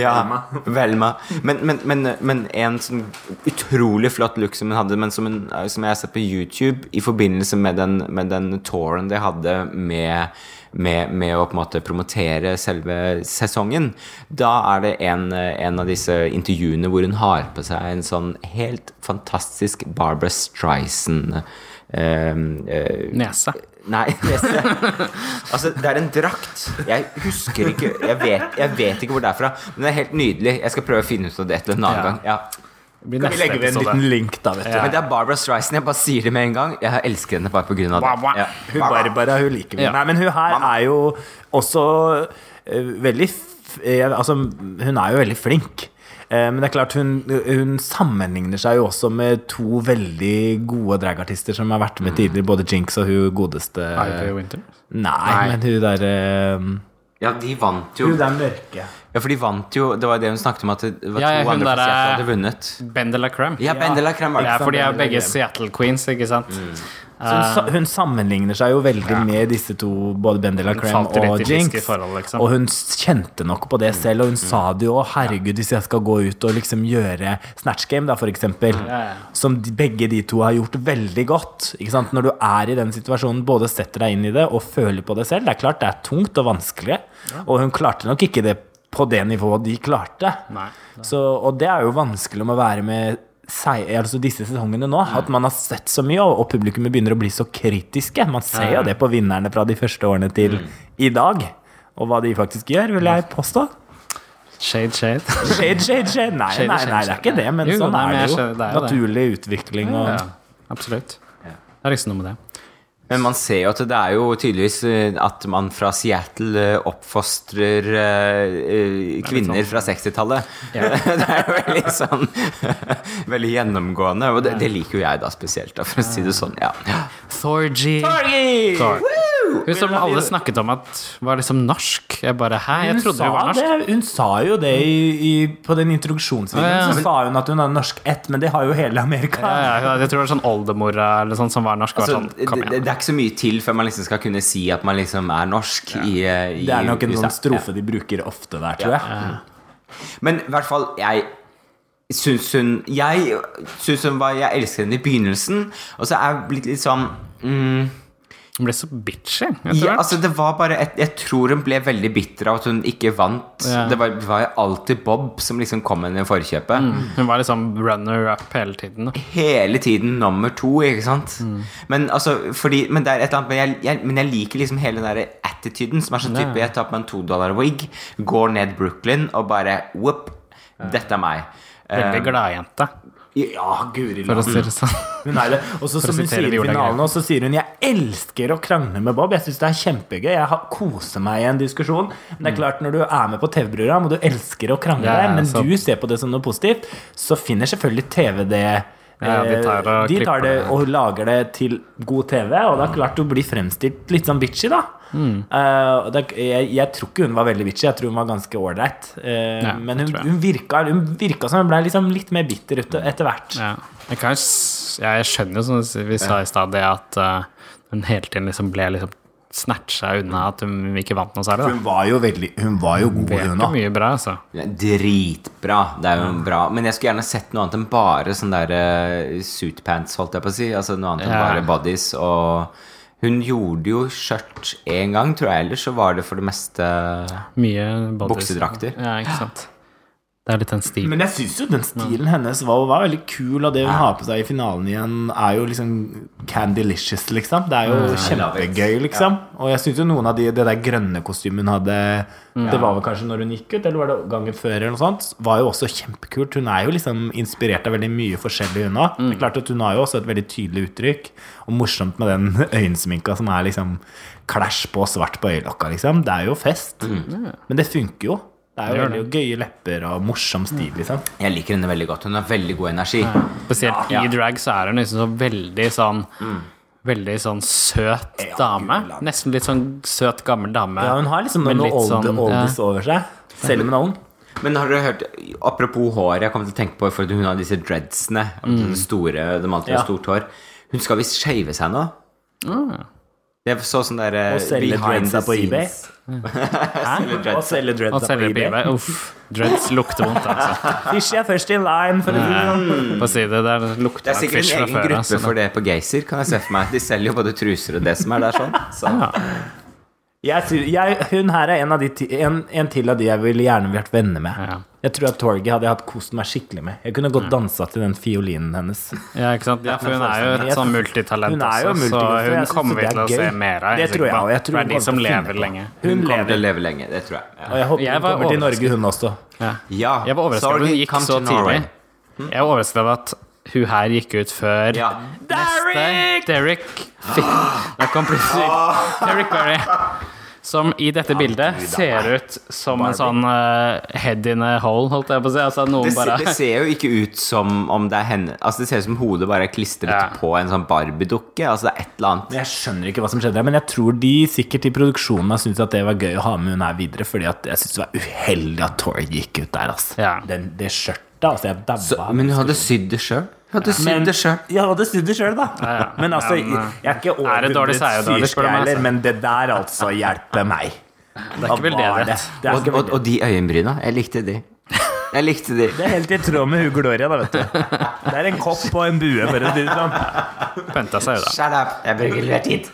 Speaker 3: Ja,
Speaker 2: Velma.
Speaker 3: Velma. Men, men, men, men en sånn utrolig flott look som hun hadde, men som, hun, som jeg har sett på YouTube i forbindelse med den, med den touren de hadde med, med, med å på en måte promotere selve sesongen, da er det en, en av disse intervjuene hvor hun har på seg en sånn helt fantastisk Barbara Streisand eh, eh,
Speaker 1: Nese.
Speaker 3: Nei, nese. altså, det er en drakt. Jeg husker ikke Jeg vet, jeg vet ikke hvor det er fra, men det er helt nydelig. Jeg skal prøve å finne ut av det til en annen
Speaker 1: Ja.
Speaker 3: gang. Ja.
Speaker 1: Det
Speaker 2: Kan vi legge ved en liten link, da, vet du.
Speaker 1: Ja.
Speaker 3: Men det er Barbara Streisand. Jeg bare sier det med en gang. Jeg elsker henne bare
Speaker 1: wah.
Speaker 3: det.
Speaker 2: Hun Barbara, hun liker vi.
Speaker 1: Ja.
Speaker 2: Nei, men hun her er jo også eh, veldig f eh, Altså, hun er jo veldig flink. Eh, men det er klart hun, hun sammenligner seg jo også med to veldig gode dragartister som har vært med tidligere, både Jinx og hun godeste
Speaker 1: Ivy Winter.
Speaker 2: Nei,
Speaker 3: Nei.
Speaker 2: men hun derre
Speaker 3: Ja, de vant jo.
Speaker 2: Hun der mørke.
Speaker 3: Ja, for de vant jo Det var det hun snakket om, at det var
Speaker 1: Ja, ja,
Speaker 3: to andre fra Seattle hadde vunnet.
Speaker 1: Bendela Crem.
Speaker 3: Ja, Bendela var
Speaker 1: Ja, for de er begge Seattle Queens, ikke sant?
Speaker 2: Så hun, hun sammenligner seg jo veldig med disse to, både
Speaker 1: Bendela Crem
Speaker 2: og Jinx.
Speaker 1: forhold, liksom.
Speaker 2: Og hun kjente nok på det selv, og hun sa det jo. Herregud, hvis jeg skal gå ut og liksom gjøre Snatch Game, da, for eksempel,
Speaker 1: ja.
Speaker 2: som de, begge de to har gjort veldig godt. Ikke sant? Når du er i den situasjonen, både setter deg inn i det og føler på det selv. Det er klart det er tungt og vanskelig, og hun klarte nok ikke det på det nivået de klarte.
Speaker 1: Nei.
Speaker 2: Så, og det er jo vanskelig med å være med seg, altså disse sesongene nå. At man har sett så mye, og, publikummet begynner å bli så kritiske. Man ser jo det på vinnerne fra de første årene til i dag. Og hva de faktisk gjør, vil jeg påstå.
Speaker 1: Shade, shade.
Speaker 2: Shade, shade, shade. Nei,
Speaker 1: Shade,
Speaker 2: nei, nei, det er ikke det, men
Speaker 1: Jo,
Speaker 2: sånn
Speaker 1: nei,
Speaker 2: er det jo. Naturlig utvikling og
Speaker 1: Ja, absolutt. Det er ikke noe med det.
Speaker 3: Men man ser jo at det er jo tydeligvis eh, at man fra Seattle eh, oppfostrer eh, kvinner
Speaker 1: sånn-
Speaker 3: fra 60-tallet. det er jo veldig sånn Veldig gjennomgående. Og det, det liker jo jeg da spesielt, da, for å si det sånn. Ja.
Speaker 1: Thorgy.
Speaker 2: Thorgy!
Speaker 1: Thor. Hun som alle snakket om at var liksom norsk. Jeg bare Hæ, jeg trodde
Speaker 2: hun,
Speaker 1: hun var norsk.
Speaker 2: det, hun sa jo det i, i, på den introduksjonsvideoen.
Speaker 1: Ja, ja.
Speaker 2: Så sa hun at hun er norsk ett, men det har jo hele Amerika.
Speaker 1: Ja, ja, jeg tror det var sånn oldemora eller sånn som var norsk. Var
Speaker 3: Altså,
Speaker 1: sånn,
Speaker 3: det, det, er ikke så mye til før man liksom skal kunne si at man liksom er norsk i, i
Speaker 2: Det er nok en sånn strofe de bruker ofte der, tror jeg.
Speaker 3: Men i hvert fall, jeg syns hun Jeg syns hun var Jeg elsket henne i begynnelsen, og så er jeg blitt litt sånn mm,
Speaker 1: Hun ble så bitchy. etter
Speaker 3: ja, altså det var bare et, Jeg tror hun ble veldig bitter av at hun ikke vant.
Speaker 1: Ja.
Speaker 3: Det var, var alltid Bob som liksom kom henne i forkjøpet.
Speaker 1: Hun var liksom runner-up hele tiden. da.
Speaker 3: Hele tiden nummer to, ikke sant?
Speaker 1: Mm.
Speaker 3: Men altså, fordi Men annet Men jeg, jeg, men jeg liker liksom hele den der attituden som er sånn type Jeg tar på meg en to dollar wig, går ned Brooklyn og bare Whoop, dette er meg.
Speaker 1: Veldig
Speaker 3: glad
Speaker 1: gladjente,
Speaker 2: Ja, guri
Speaker 1: for å si det sånn.
Speaker 2: Hun er det. Og så som hun sier i finalen, og så sier hun 'Jeg elsker å krangle med Bob'. Jeg syns det er kjempegøy. Jeg har- koser meg i en diskusjon. Men det er klart, når du er med på TV-program, og du elsker å krangle,
Speaker 1: ja,
Speaker 2: men
Speaker 1: så-
Speaker 2: du ser på det som noe positivt, så finner selvfølgelig TV det
Speaker 1: Ja, de tar
Speaker 2: eh, de tar det og lager det til god TV, og det er klart du blir fremstilt litt sånn bitchy, da.
Speaker 1: Mm.
Speaker 2: Uh, det, jeg, jeg tror ikke hun var veldig bitchy, jeg tror hun var ganske ålreit. Uh,
Speaker 1: Ja,
Speaker 2: men hun, hun, virka, hun virka som hun ble liksom litt mer bitter ut- etter hvert.
Speaker 1: Ja. Jeg, jeg skjønner jo, som vi sa i stad, det at uh, hun hele tiden liksom ble liksom snatcha unna at hun ikke vant noe særlig.
Speaker 2: Hun var jo veldig Hun var jo god,
Speaker 1: Da.
Speaker 2: hun òg.
Speaker 1: mye bra, altså.
Speaker 3: Dritbra. Det er jo bra. Men jeg skulle gjerne sett noe annet enn bare sånn derre eh, suitpants, holdt jeg på å si. Altså noe annet enn
Speaker 1: Ja.
Speaker 3: bare bodies. Og hun gjorde jo skjørt én gang, tror jeg. Ellers så var det for det meste
Speaker 1: Mye bodies.
Speaker 3: Buksedrakter.
Speaker 1: Ja, ikke sant. Det er litt den stilen.
Speaker 2: Men jeg syns jo den stilen hennes var, var veldig kul, og det hun har på seg i finalen igjen, er jo liksom Candylicious, liksom. Det er jo
Speaker 3: mm.
Speaker 2: kjempegøy, liksom. Og jeg syns jo noen av de det der grønne kostymet hun hadde Det var vel kanskje når hun gikk ut, eller var det gangen før, eller noe sånt, var jo også kjempekult. Hun er jo liksom inspirert av veldig mye forskjellig, hun òg. Det er klart at hun har jo også et veldig tydelig uttrykk, og morsomt med den øyensminka som er liksom klæsj på svart på øyelokka, liksom. Det er jo fest. Men det funker jo. Det er jo
Speaker 1: Det
Speaker 2: veldig gøye lepper og morsom stil, liksom.
Speaker 3: Jeg liker henne veldig godt. Hun har veldig god energi.
Speaker 1: Spesielt
Speaker 3: Ja.
Speaker 1: i drag så er hun liksom så veldig sånn veldig sånn søt
Speaker 2: Ja,
Speaker 1: dame. Nesten litt sånn søt, gammel dame.
Speaker 2: Ja, hun har liksom
Speaker 1: men
Speaker 2: noe old,
Speaker 1: sånn,
Speaker 2: oldies
Speaker 1: ja.
Speaker 2: over seg. Selv om hun er ung.
Speaker 3: Men har dere hørt Apropos hår, jeg kommer til å tenke på For hun har disse dreadsene. Mm. Store, de alltid har
Speaker 2: Ja.
Speaker 3: stort hår. Hun skal visst shave seg nå.
Speaker 1: Ah.
Speaker 3: Jeg så sånn der eh,
Speaker 2: Og selge dreadsa på eBay.
Speaker 1: Hæ?
Speaker 3: dreads.
Speaker 2: Og selge dreadsa på eBay.
Speaker 1: eBay. Uff. Dreads lukter vondt, altså.
Speaker 2: Fishy er først i line, for å si det sånn.
Speaker 1: Si det, der lukter
Speaker 3: Det er sikkert en egen
Speaker 1: før.
Speaker 3: gruppe
Speaker 1: Altså.
Speaker 3: for det på Geysir, kan jeg se for meg. De selger jo både truser og det som er der sånn. Så.
Speaker 1: Ja.
Speaker 2: Jeg, jeg, hun her er en, av de, en, en til av de jeg ville gjerne vært venner med.
Speaker 1: Ja.
Speaker 2: Jeg tror at Torgy hadde jeg hatt kost meg skikkelig med. Jeg kunne godt dansa til den fiolinen hennes.
Speaker 1: Ja, ikke sant? Ja, for hun er jo et sånn multitalent
Speaker 2: Hun er jo
Speaker 1: også, så hun kommer vi til å se mer av.
Speaker 2: Det tror jeg hun
Speaker 1: det er de som
Speaker 2: kommer til å
Speaker 1: lever lenge.
Speaker 3: Hun
Speaker 2: Hun
Speaker 3: kommer til å leve lenge, det tror jeg.
Speaker 2: Og jeg håper
Speaker 1: Jeg
Speaker 2: hun
Speaker 1: var
Speaker 2: kommer til Norge, hun også.
Speaker 1: Ja.
Speaker 3: ja.
Speaker 1: Jeg var overrasket over at hun gikk så tidlig. Jeg var overrasket over at hun her gikk ut før
Speaker 3: Ja.
Speaker 1: neste Derek fikk Da kom plutselig Derek Barry. Som i dette bildet ser ut som en sånn uh, head in a hole, holdt jeg på å si. Altså noen
Speaker 3: Det,
Speaker 1: bare
Speaker 3: ser, det ser jo ikke ut som om det er henne Altså Det ser ut som hodet bare er klistret
Speaker 1: Ja.
Speaker 3: på en sånn Barbie-dukke. Altså det er et eller annet.
Speaker 2: Jeg skjønner ikke hva som skjedde, men jeg tror de sikkert i produksjonen har syntes at det var gøy å ha med hun her videre, fordi at jeg syns det var uheldig at Tori gikk ut der, altså.
Speaker 1: Ja.
Speaker 2: Den, det skjørtet, altså. Jeg
Speaker 3: Så,
Speaker 2: dabba.
Speaker 3: men hun hadde sydd det sjøl. Hadde sydd det sjøl.
Speaker 2: Jeg hadde sydd det sjøl, da.
Speaker 1: ja.
Speaker 2: Men altså, jeg er ikke over
Speaker 1: er er
Speaker 2: heller,
Speaker 1: altså.
Speaker 2: men det der altså hjelper meg.
Speaker 1: Det er ikke vel
Speaker 2: Det er,
Speaker 3: Og, og, og de øyenbryna. Jeg likte de. Jeg likte de.
Speaker 2: det er helt i tråd med hun Gloria, da, vet du. Det er en kopp og en bue, for å si det sånn.
Speaker 1: Pynta seg jo, da.
Speaker 3: Shut up. Jeg bruker litt tid.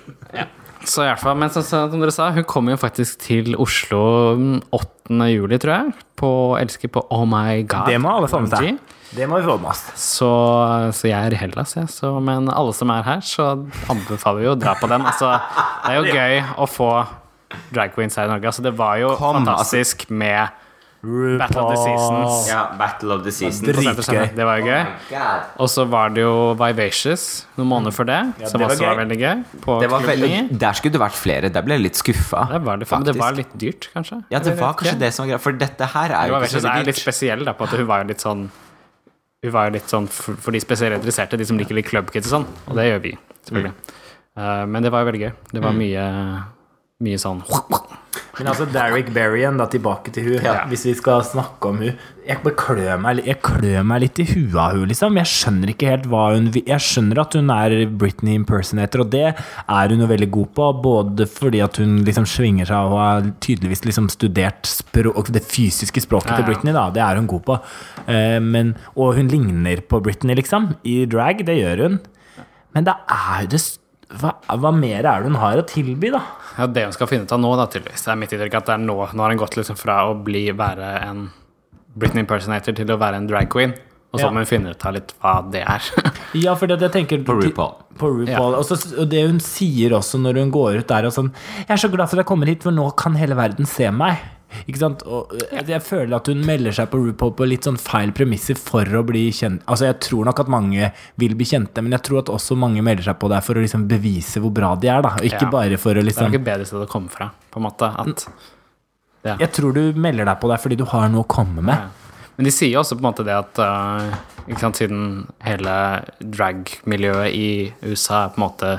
Speaker 1: Så i hvert fall, men som, som dere sa, hun kommer jo faktisk til Oslo mm, 8. juli, tror jeg. På Elsker på Oh My God.
Speaker 2: Det må alle få med seg. Det må vi få med oss.
Speaker 1: Så, så jeg er i Hellas, jeg. Ja, men alle som er her, så anbefaler vi jo å dra på den. Altså, det er jo gøy å få drag queens her i Norge. Altså, det var jo
Speaker 3: Kom,
Speaker 1: fantastisk med Battle of the Seasons.
Speaker 3: Ja, Battle of the Season.
Speaker 2: Drit-
Speaker 1: på Senterscenen.
Speaker 2: Dritgøy.
Speaker 1: Det var jo gøy.
Speaker 3: God.
Speaker 1: Og så var det jo Vivacious noen måneder før det, som
Speaker 2: det var
Speaker 1: også var
Speaker 2: gøy.
Speaker 1: veldig gøy. På
Speaker 3: Det var veldig, der skulle det vært flere. Der ble jeg litt skuffa.
Speaker 1: Det var, det, men det var litt dyrt, kanskje?
Speaker 3: Ja, det var kanskje det som var greia. For dette her er jo
Speaker 1: ikke
Speaker 3: ikke
Speaker 1: dyrt.
Speaker 3: så
Speaker 1: er litt spesiell, da, på at hun var jo litt sånn Hun var jo litt sånn for, for de spesielt interesserte, de som liker litt clubkids og sånn. Og det gjør vi, selvfølgelig. Eh, men det var jo veldig gøy. Det var mye Mye sånn
Speaker 2: Men altså, Derrick Berrien, da tilbake til hun
Speaker 1: Ja.
Speaker 2: Hvis vi skal snakke om hun Jeg klør meg, meg litt i huet av hun liksom. Jeg skjønner ikke helt hva hun Jeg skjønner at hun er Britney impersonator, og det er hun jo veldig god på. Både fordi at hun liksom svinger seg og har tydeligvis liksom studert språk, det fysiske språket
Speaker 1: Ja,
Speaker 2: til. Britney, da. Det er hun god på. Eh, men, og hun ligner på Britney, liksom. I drag, det gjør hun. Men det er jo det hva, hva mer er det hun har å tilby, da?
Speaker 1: Ja, det hun skal finne ut av nå, da, tydeligvis. Det er mitt inntrykk at det er nå Nå har hun gått liksom fra å bli være en Britney impersonator til å være en drag queen. Og så
Speaker 2: Ja.
Speaker 1: må hun finne ut av litt hva det er.
Speaker 2: Ja, for det, jeg tenker
Speaker 3: På RuPaul.
Speaker 2: På RuPaul. Og, Også, og det hun sier også når hun går ut der og sånn Jeg er så glad for at jeg kommer hit, for nå kan hele verden se meg. Ikke sant? Og øh, jeg føler at hun melder seg på RuPaul på litt sånn feil premisser for å bli kjent. Altså Jeg tror nok at mange vil bli kjente, men jeg tror at også mange melder seg på der for å liksom bevise hvor bra de er. da Og ikke
Speaker 1: Ja.
Speaker 2: bare for å
Speaker 1: Det er
Speaker 2: liksom
Speaker 1: ikke bedre sted å komme fra, på en måte. At, ja.
Speaker 2: Jeg tror du melder deg på der fordi du har noe å komme med.
Speaker 1: Ja. Men de sier jo også på en måte det at uh, sant, siden hele drag-miljøet i USA er på en måte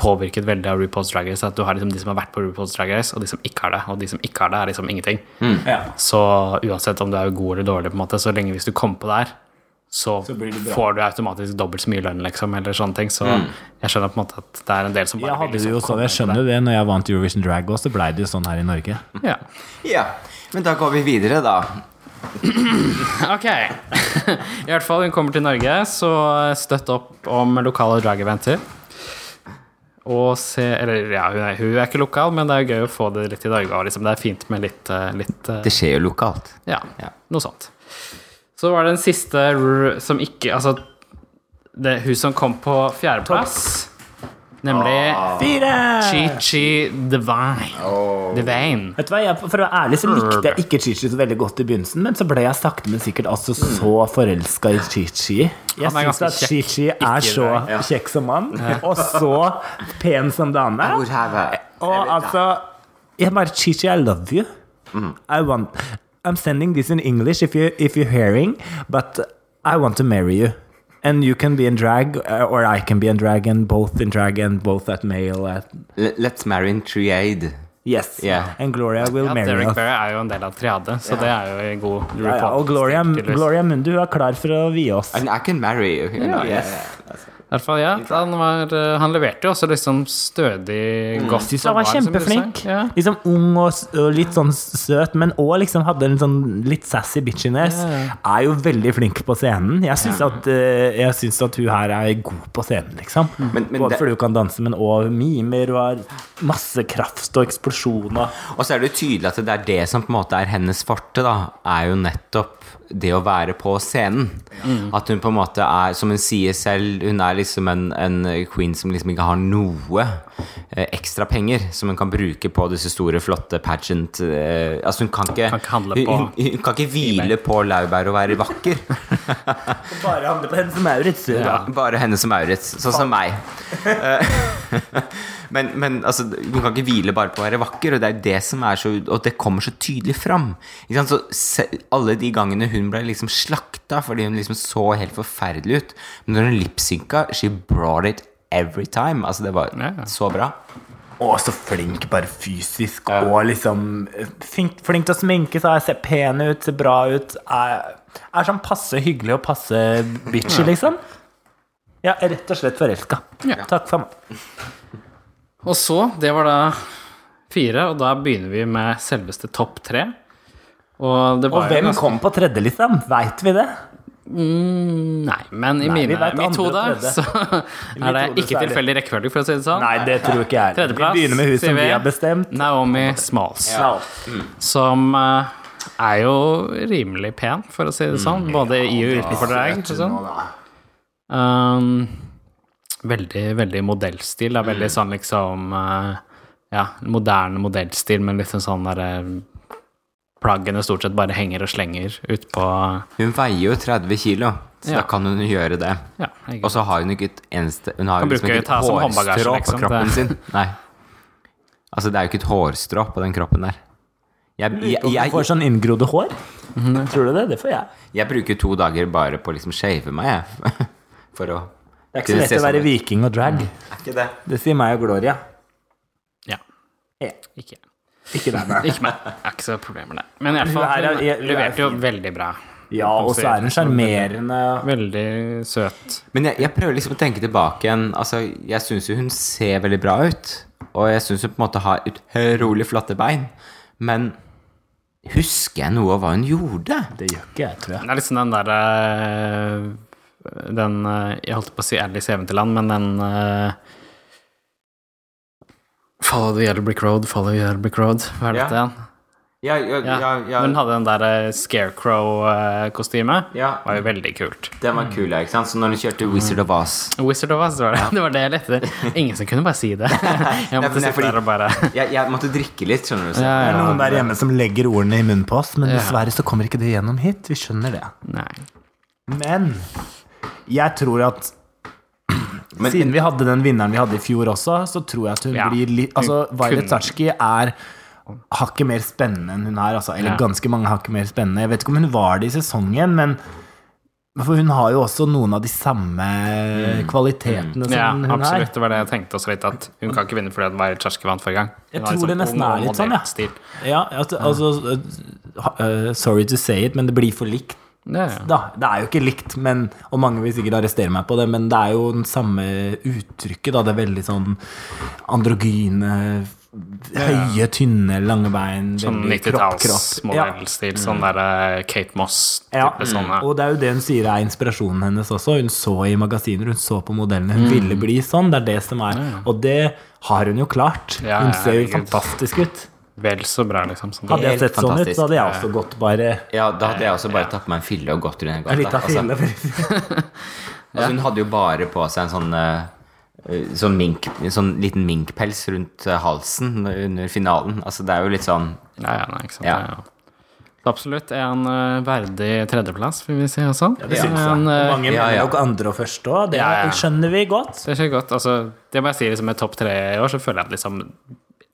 Speaker 1: påvirket veldig av RuPaul's Drag Race, at du har liksom de som har vært på RuPaul's Drag Race, og de som ikke har det. Og de som ikke har det, er liksom ingenting.
Speaker 2: Ja.
Speaker 1: Så uansett om du er god eller dårlig, på en måte, så lenge hvis du kommer på der, så,
Speaker 2: Så
Speaker 1: får du automatisk dobbelt så mye lønn, liksom, eller sånne ting. Så jeg skjønner på en måte at det er en del som bare
Speaker 2: Jeg
Speaker 1: vil liksom
Speaker 2: sånn, jeg skjønner jo det. Når jeg vant Eurovision Drag også, så blei det jo sånn her i Norge.
Speaker 1: Ja.
Speaker 3: Ja. Men da går vi videre, da.
Speaker 1: Ok. I hvert fall, hun kommer til Norge, så støtt opp om lokale drag-eventer. Og se Eller ja, hun er, hun er ikke lokal, men det er gøy å få det litt i dag Og liksom, det er fint med litt, eh, litt eh,
Speaker 3: Det skjer jo lokalt.
Speaker 1: Ja,
Speaker 3: Ja.
Speaker 1: noe sånt. Så var det den siste som ikke Altså, det hun som kom på fjerdeplass, nemlig
Speaker 2: Fire!
Speaker 1: Chi-Chi Divine. Divine.
Speaker 2: Vet du hva, jeg, For å være ærlig så likte jeg ikke Chi-Chi så veldig godt i begynnelsen, men så ble jeg sakte, men sikkert altså så forelska i Chi-Chi. Jeg syns at Chi-Chi er så
Speaker 1: ja.
Speaker 2: kjekk som mann, og så pen som dame. Og altså Jeg bare Chichi, I love you. I want I'm sending this in English if, you, if you're hearing, but I want to marry you. And you can be in drag, uh, or I can be in drag, and both in drag and both at male. At,
Speaker 3: Let's marry in triade.
Speaker 2: yes.
Speaker 3: Yeah.
Speaker 2: And Gloria will
Speaker 1: Ja,
Speaker 2: marry
Speaker 1: Derek
Speaker 2: us.
Speaker 1: Barry er jo en del av triade, så det er jo en god
Speaker 2: Ja, ja, og Gloria. Gloria Mundu er klar for å vie oss.
Speaker 3: And I can marry you. you know,
Speaker 1: yeah, I hvert fall, ja. Han, var, eh, han leverte jo også liksom stødig godt.
Speaker 2: Mm. han var
Speaker 1: liksom
Speaker 2: kjempeflink.
Speaker 1: Ja.
Speaker 2: Liksom ung og, og litt sånn søt, men òg liksom hadde en sånn litt sassy bitchiness. Er jo veldig flink på scenen. Jeg syns at, eh, jeg syns at hun her er god på scenen, liksom.
Speaker 3: Men- men
Speaker 2: Både
Speaker 3: det-
Speaker 2: fordi hun kan danse, men òg mimer og har masse kraft og eksplosjoner.
Speaker 3: Og så er det jo tydelig at det er det som på en måte er hennes forte, da, er jo nettopp det å være på scenen. At hun på en måte er, som hun sier selv, hun er liksom en, en queen som liksom ikke har noe eh, ekstra penger som hun kan bruke på disse store, flotte pageant eh, Altså hun kan ikke,
Speaker 1: Kan ikke handle
Speaker 3: hun, hun, hun kan ikke hvile på laurbær og være vakker.
Speaker 2: Bare handle på henne som Maurits.
Speaker 1: Ja.
Speaker 3: Bare henne som Maurits, sånn som meg. Eh, men men altså, hun kan ikke hvile bare på å være vakker, og det er det som er så Og det kommer så tydelig fram. Ikke sant? Så se, alle de gangene hun ble liksom slakta fordi hun liksom så helt forferdelig ut Men når hun lipsynka, she brought it every time. Altså, det var
Speaker 1: Ja, ja.
Speaker 3: så bra.
Speaker 2: Og så flink bare fysisk, og liksom flink, flink til å sminke seg, ser pen ut, ser bra ut. Er, er sånn passe hyggelig og passe bitchy, liksom. Ja, rett og slett forelska.
Speaker 1: Ja.
Speaker 2: Takk for meg.
Speaker 1: Og så, det var da fire, og da begynner vi med selveste topp tre. Og, det
Speaker 2: Og hvem
Speaker 1: ganske-
Speaker 2: kom på tredje, liksom? Veit vi det?
Speaker 1: Mm, nei, men i
Speaker 2: Nei, vi
Speaker 1: mine, mitt hode så er det ikke tilfeldig rekkefølge, for å si det sånn.
Speaker 2: Nei, det tror ikke jeg. Vi
Speaker 1: Tredjeplass
Speaker 2: begynner med hun
Speaker 1: sier
Speaker 2: som vi har bestemt.
Speaker 1: Naomi Smalls.
Speaker 2: Ja.
Speaker 1: Som eh, er jo rimelig pen, for å si det sånn. Både i og utenfor drag. Sånn. Um, veldig, veldig modellstil. Det er veldig sånn liksom eh, Ja, moderne modellstil, men litt en sånn derre Plaggene stort sett bare henger og slenger utpå
Speaker 3: Hun veier jo 30 kilo, så
Speaker 1: Ja.
Speaker 3: da kan hun gjøre det.
Speaker 1: Ja,
Speaker 3: Og så har hun ikke et eneste Hun har liksom ikke et hårstrå på
Speaker 1: liksom.
Speaker 3: kroppen
Speaker 1: Det-
Speaker 3: sin. Nei. Altså, det er jo ikke et hårstrå på den kroppen der. Jeg, jeg,
Speaker 2: jeg,
Speaker 3: jeg,
Speaker 2: får sånn inngrodde hår? Tror du det? Det får jeg.
Speaker 3: jeg bruker to dager bare på å liksom shave meg, jeg. For å
Speaker 2: Det er ikke så lett å være viking og drag.
Speaker 3: Er ikke det?
Speaker 2: Det sier meg og Gloria.
Speaker 1: Ja.
Speaker 2: Ja.
Speaker 1: Ikke,
Speaker 2: Ikke deg, nei.
Speaker 1: ikke meg. Jeg har ikke så problemer med det. Men i hvert
Speaker 2: Hun
Speaker 1: fall,
Speaker 2: er-
Speaker 1: hun
Speaker 2: jeg- er
Speaker 1: leverte jo veldig bra.
Speaker 2: Ja, og så er hun sjarmerende.
Speaker 1: Veldig søt.
Speaker 3: Men jeg, jeg prøver liksom å tenke tilbake igjen. Altså, jeg syns jo hun ser veldig bra ut. Og jeg syns hun på en måte har utrolig flotte bein. Men husker jeg noe av hva hun gjorde?
Speaker 2: Det gjør ikke jeg, tror jeg.
Speaker 1: Det er liksom den derre Den eh, Jeg holdt på å si Alice i Eventyrland, men den uh, Follow the Yellow Brick Road, follow the Yellow Brick Road. Hva er
Speaker 3: Ja.
Speaker 1: dette igjen?
Speaker 3: Ja, ja,
Speaker 1: Ja.
Speaker 3: ja, ja,
Speaker 1: Hun hadde den der eh, Scarecrow-kostyme.
Speaker 3: ja.
Speaker 1: Var jo veldig kult.
Speaker 3: Den var kul, ja, ikke sant? Så når hun kjørte Wizard of Oz
Speaker 1: Wizard of Oz, var det. Det var det jeg lette etter. Ingen som kunne bare si det. Jeg måtte
Speaker 3: det
Speaker 1: sitte
Speaker 3: fordi-
Speaker 1: der og bare
Speaker 3: jeg, jeg måtte drikke litt, skjønner du. så-
Speaker 1: Ja,
Speaker 2: Det er noen der hjemme som legger ordene i munnen på oss, men dessverre så kommer ikke det gjennom hit. Vi skjønner det.
Speaker 1: Nei.
Speaker 2: Men jeg tror at
Speaker 3: Men-
Speaker 2: Siden vi hadde den vinneren vi hadde i fjor også, så tror jeg at hun
Speaker 1: Ja,
Speaker 2: blir litt Altså, Violet Sarski er hakket mer spennende enn hun er, altså. Eller
Speaker 1: Ja.
Speaker 2: ganske mange hakket mer spennende. Jeg vet ikke om hun var det i sesongen, men For hun har jo også noen av de samme kvalitetene som
Speaker 1: Ja,
Speaker 2: hun
Speaker 1: absolutt.
Speaker 2: er.
Speaker 1: Det var det jeg tenkte også litt, at hun kan ikke vinne fordi Violet Chachki vant forrige gang.
Speaker 2: Jeg
Speaker 1: Hun har
Speaker 2: tror det
Speaker 1: sånn
Speaker 2: nesten er litt sånn, ja. Ja, altså, altså uh, Sorry to say it, men det blir for likt.
Speaker 1: Ja, ja.
Speaker 2: Da, det er jo ikke likt, men, og mange vil sikkert arrestere meg på det, men det er jo den samme uttrykket. Da. Det er veldig sånn androgyne, høye, tynne, lange bein.
Speaker 1: Sånn
Speaker 2: veldig kropp, kropp. Ja.
Speaker 1: 90-tallsmodellstil. Sånn derre Kate Moss-type
Speaker 2: Ja,
Speaker 1: sånne.
Speaker 2: og det er jo det hun sier er inspirasjonen hennes også. Hun så i magasiner, hun så på modellene. Hun ville bli sånn. Det er det som er Og det har hun jo klart. Hun ser jo fantastisk ut.
Speaker 1: Vel så bra, liksom. Sånn.
Speaker 2: Hadde jeg sett sånn ut, så hadde jeg også gått bare
Speaker 3: Ja, da hadde jeg også bare tatt på meg en fille og gått rundt
Speaker 2: en
Speaker 3: gata. Altså, altså, hun hadde jo bare på seg en sånn eh, Sånn, mink, en sånn liten minkpels rundt eh, halsen under finalen. Altså, det er jo litt sånn
Speaker 1: Ja, ja, nei, ikke sant.
Speaker 3: Ja.
Speaker 1: Ja. Ja, Absolutt en uh, verdig tredjeplass, vil vi si også.
Speaker 2: Det syns jeg.
Speaker 1: En, uh,
Speaker 2: Mange
Speaker 3: ja, ja.
Speaker 2: nok andre og første òg. Det
Speaker 1: Ja, ja.
Speaker 2: skjønner vi godt.
Speaker 1: Det skjer godt. Altså, det må jeg si liksom med topp tre i år, så føler jeg at liksom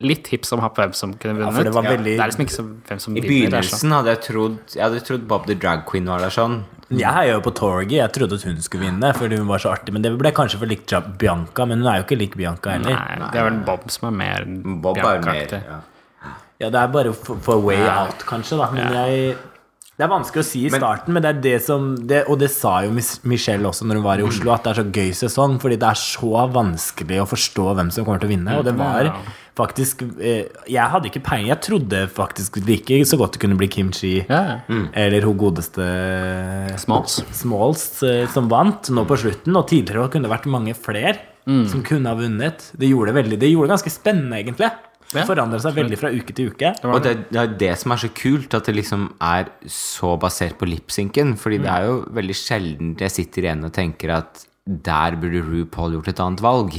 Speaker 1: Litt hipp som happ hvem som kunne vunnet.
Speaker 2: for det var veldig-
Speaker 1: Det er liksom ikke så, hvem som
Speaker 3: I
Speaker 1: vinner. det er sånn.
Speaker 3: begynnelsen hadde jeg trodd Jeg hadde trodd Bob the Drag Queen var der sånn.
Speaker 2: Jeg heier jo på Torgy. Jeg trodde at hun skulle vinne fordi hun var så artig. Men det ble kanskje for likt Bianca, men hun er jo ikke lik Bianca heller.
Speaker 1: Nei, det er vel Bob som er mer
Speaker 3: Bob er mer ja.
Speaker 2: Ja, det er bare for, for way out, kanskje, da. Men jeg Det er vanskelig å si i starten, men det er det som det, Og det sa jo Michelle også når hun var i Oslo, at det er så gøy sesong. Fordi det er så vanskelig å forstå hvem som kommer til å vinne. Og det var faktisk eh, Jeg hadde ikke peiling. Jeg trodde faktisk like så godt det kunne bli Kim Chi
Speaker 1: Ja, ja.
Speaker 2: eller hun godeste
Speaker 1: Smalls.
Speaker 2: Smalls eh, som vant nå på slutten. Og tidligere kunne det vært mange flere som kunne ha vunnet. Det gjorde det veldig Det gjorde det ganske spennende, egentlig. Det forandrer seg veldig fra uke til uke.
Speaker 3: Og det, det er det som er så kult, at det liksom er så basert på lipsynken. Fordi det er jo veldig sjelden jeg sitter igjen og tenker at der burde RuPaul gjort et annet valg.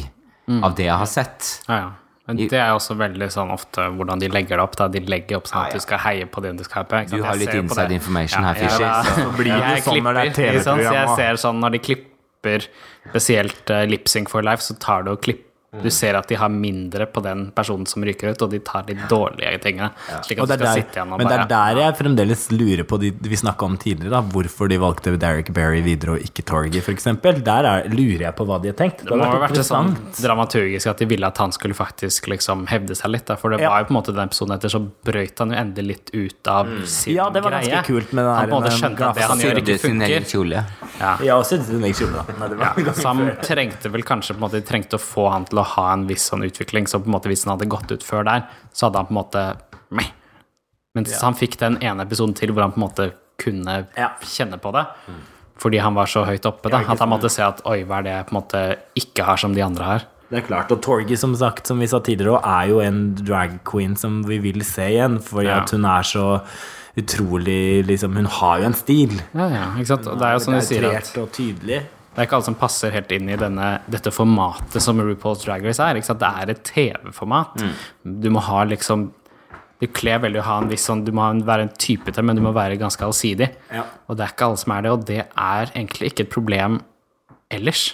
Speaker 3: Av det jeg har sett.
Speaker 1: Ja, ja. Men det er også veldig sånn ofte hvordan de legger det opp. Da. De legger opp sånn at du skal heie på den du skal heie på. ikke sant?
Speaker 3: Du har litt inside information
Speaker 1: Ja,
Speaker 3: her, Fischer,
Speaker 1: ja, da-
Speaker 2: blir
Speaker 1: jeg
Speaker 2: sånn når det er?
Speaker 1: Så jeg ser sånn når de klipper spesielt uh, Lipsync for life, så tar du og klipper Du ser at de har mindre på den personen som ryker ut, og de tar de dårlige tingene. Slik at du skal
Speaker 2: der,
Speaker 1: sitte igjen og
Speaker 2: men det er der jeg fremdeles lurer på de vi snakka om tidligere, da, hvorfor de valgte Derek Berry videre og ikke Torgy, f.eks. Der er, lurer jeg på hva de har tenkt. Det
Speaker 1: Det må ha
Speaker 2: vært
Speaker 1: sånn dramaturgisk at de ville at han skulle faktisk liksom hevde seg litt. Da. For det
Speaker 2: Ja.
Speaker 1: var jo på en måte den episoden etter, så brøyt han jo endelig litt ut av sin
Speaker 2: Ja, det var ganske kult med den
Speaker 1: han på en måte skjønte at det han gjør, ikke funker. Ja.
Speaker 2: Jeg også syntes den gikk
Speaker 1: Så han trengte vel kanskje på en måte De trengte å få han til å ha en viss sånn utvikling, så på en måte hvis han hadde gått ut før der, så hadde han på en måte meh. Mens han fikk den ene episoden til hvor han på en måte kunne
Speaker 2: Ja.
Speaker 1: kjenne på det. Fordi han var så høyt oppe, da. At han måtte se at oi, hva er det jeg på en måte ikke har som de andre har.
Speaker 2: Det er klart, og Torgi, som sagt, som vi sa tidligere, er jo en drag queen som vi vil se igjen, fordi
Speaker 1: Ja.
Speaker 2: at hun er så utrolig liksom, Hun har jo en stil.
Speaker 1: Ja, ja, ikke sant? Og det er jo sånn du sier at
Speaker 2: og.
Speaker 1: Det er ikke alle som passer helt inn i denne, dette formatet som RuPaul's Drag Race er. Ikke sant? Det er et TV-format. Du må ha liksom Det kler veldig å ha en viss sånn Du må en, være en type til, men du må være ganske allsidig.
Speaker 2: Ja.
Speaker 1: Og det er ikke alle som er det, og det er egentlig ikke et problem ellers.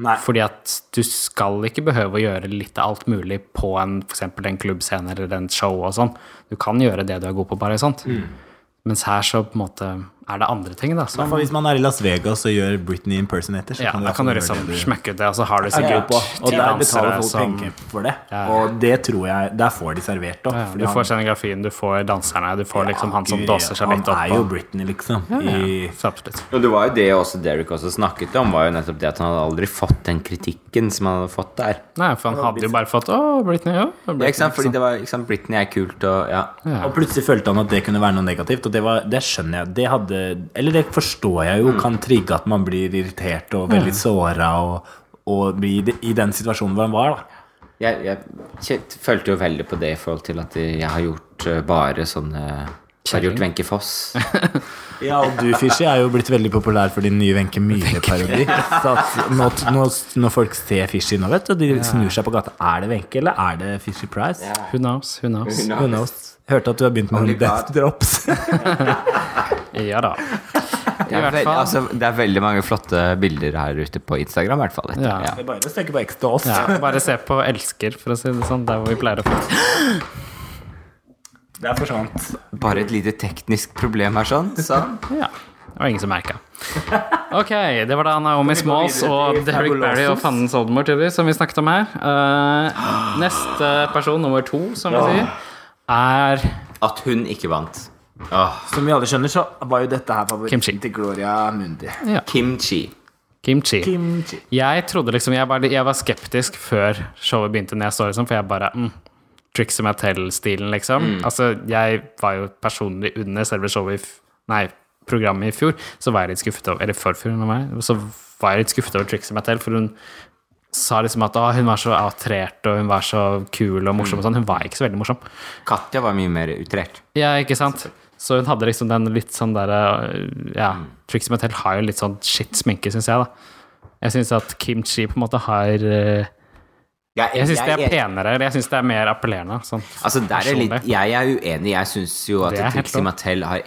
Speaker 2: Nei.
Speaker 1: Fordi at du skal ikke behøve å gjøre litt av alt mulig på en, for en klubbscene eller en show og sånn. Du kan gjøre det du er god på, bare sånt. Mens her så på en måte er det andre ting, da. Som,
Speaker 2: hvis man er i Las Vegas og gjør Britney impersonator, så
Speaker 1: ja,
Speaker 2: kan du,
Speaker 1: da kan du liksom smekke ut det, og så har du
Speaker 2: sikkert ja,
Speaker 1: ja.
Speaker 2: på. Og der betaler folk
Speaker 1: som
Speaker 2: penger for det.
Speaker 1: Ja.
Speaker 2: Og det tror jeg Der får de servert opp.
Speaker 1: Du får scenografien, du får danserne, du får liksom han som dåser seg litt opp.
Speaker 2: Han er jo Britney, liksom.
Speaker 1: ja,
Speaker 2: I.
Speaker 3: Og det var jo det også Derek også snakket om, var jo nettopp det at han hadde aldri fått den kritikken som han hadde fått der.
Speaker 1: Nei, for han hadde jo bare fått Å, Britney, ja. Britney,
Speaker 3: Ja, ikke sant? Fordi
Speaker 1: liksom.
Speaker 3: det var, ikke sant? Britney er kult, og ja.
Speaker 1: Ja.
Speaker 2: Og plutselig følte han at det kunne være noe negativt, og det, var, det skjønner jeg. Det hadde Eller det forstår jeg jo kan trigge at man blir irritert og veldig såra og, og blir i den situasjonen hvor han var, da.
Speaker 3: Jeg, jeg følte jo veldig på det i forhold til at jeg har gjort eh, bare sånne Jeg har gjort Wenche Foss.
Speaker 2: Ja, og du, Fishy, er jo blitt veldig populær for din nye Wenche Myhre-parodi. Når, når, når folk ser Fishy nå, vet du, og de snur seg på gata Er det Wenche, eller er det Fishy Price?
Speaker 1: Who knows? Who knows?
Speaker 2: Who knows? Hørte at du har begynt med noen death drops.
Speaker 1: Ja da.
Speaker 3: Det er, veld, altså, det er veldig mange flotte bilder her ute på Instagram, i hvert fall.
Speaker 1: Ja.
Speaker 3: Ja.
Speaker 2: Bare å på X-Dolls.
Speaker 1: Ja, bare se på Elsker, for å si det sånn, der hvor vi pleier å få
Speaker 2: Det er forsvant.
Speaker 3: Bare et lite teknisk problem her, sånn. sånn.
Speaker 1: Ja. Det var ingen som merka. Ok, det var da Naomi Smalls og
Speaker 2: Derrick
Speaker 1: Derek Barry og Fannens tydeligvis, som vi snakket om her. Uh, neste person, nummer to, som vi sier, er
Speaker 3: At hun ikke vant. Oh.
Speaker 2: Som vi alle skjønner, så var jo dette her
Speaker 1: Kimchi.
Speaker 2: favoritten til Gloria Mundi.
Speaker 3: Kimchi.
Speaker 1: Kimchi.
Speaker 2: Kimchi.
Speaker 1: Jeg trodde liksom Jeg var, jeg var skeptisk før showet begynte, når jeg så liksom, for jeg bare mm, Trixie Mattel-stilen, liksom. Altså, jeg var jo personlig under selve showet i Nei, programmet i fjor, så var jeg litt skuffet over Eller forfjor, så var jeg litt skuffet over Trixie Mattel, for hun sa liksom at å, hun var så outrert, og hun var så kul og morsom og sånn. Hun var ikke så veldig morsom.
Speaker 3: Katja var mye mer utrert.
Speaker 1: Ja, ikke sant? Så hun hadde liksom den litt sånn derre Ja, Trixie Mattel har jo litt sånn shit sminke, syns jeg, da. Jeg syns at Kim Chi på en måte har eh, Jeg syns det er penere, jeg syns det er mer appellerende. Sånn,
Speaker 3: Altså, der er litt, jeg er uenig. Jeg syns jo at Trixie. Mattel er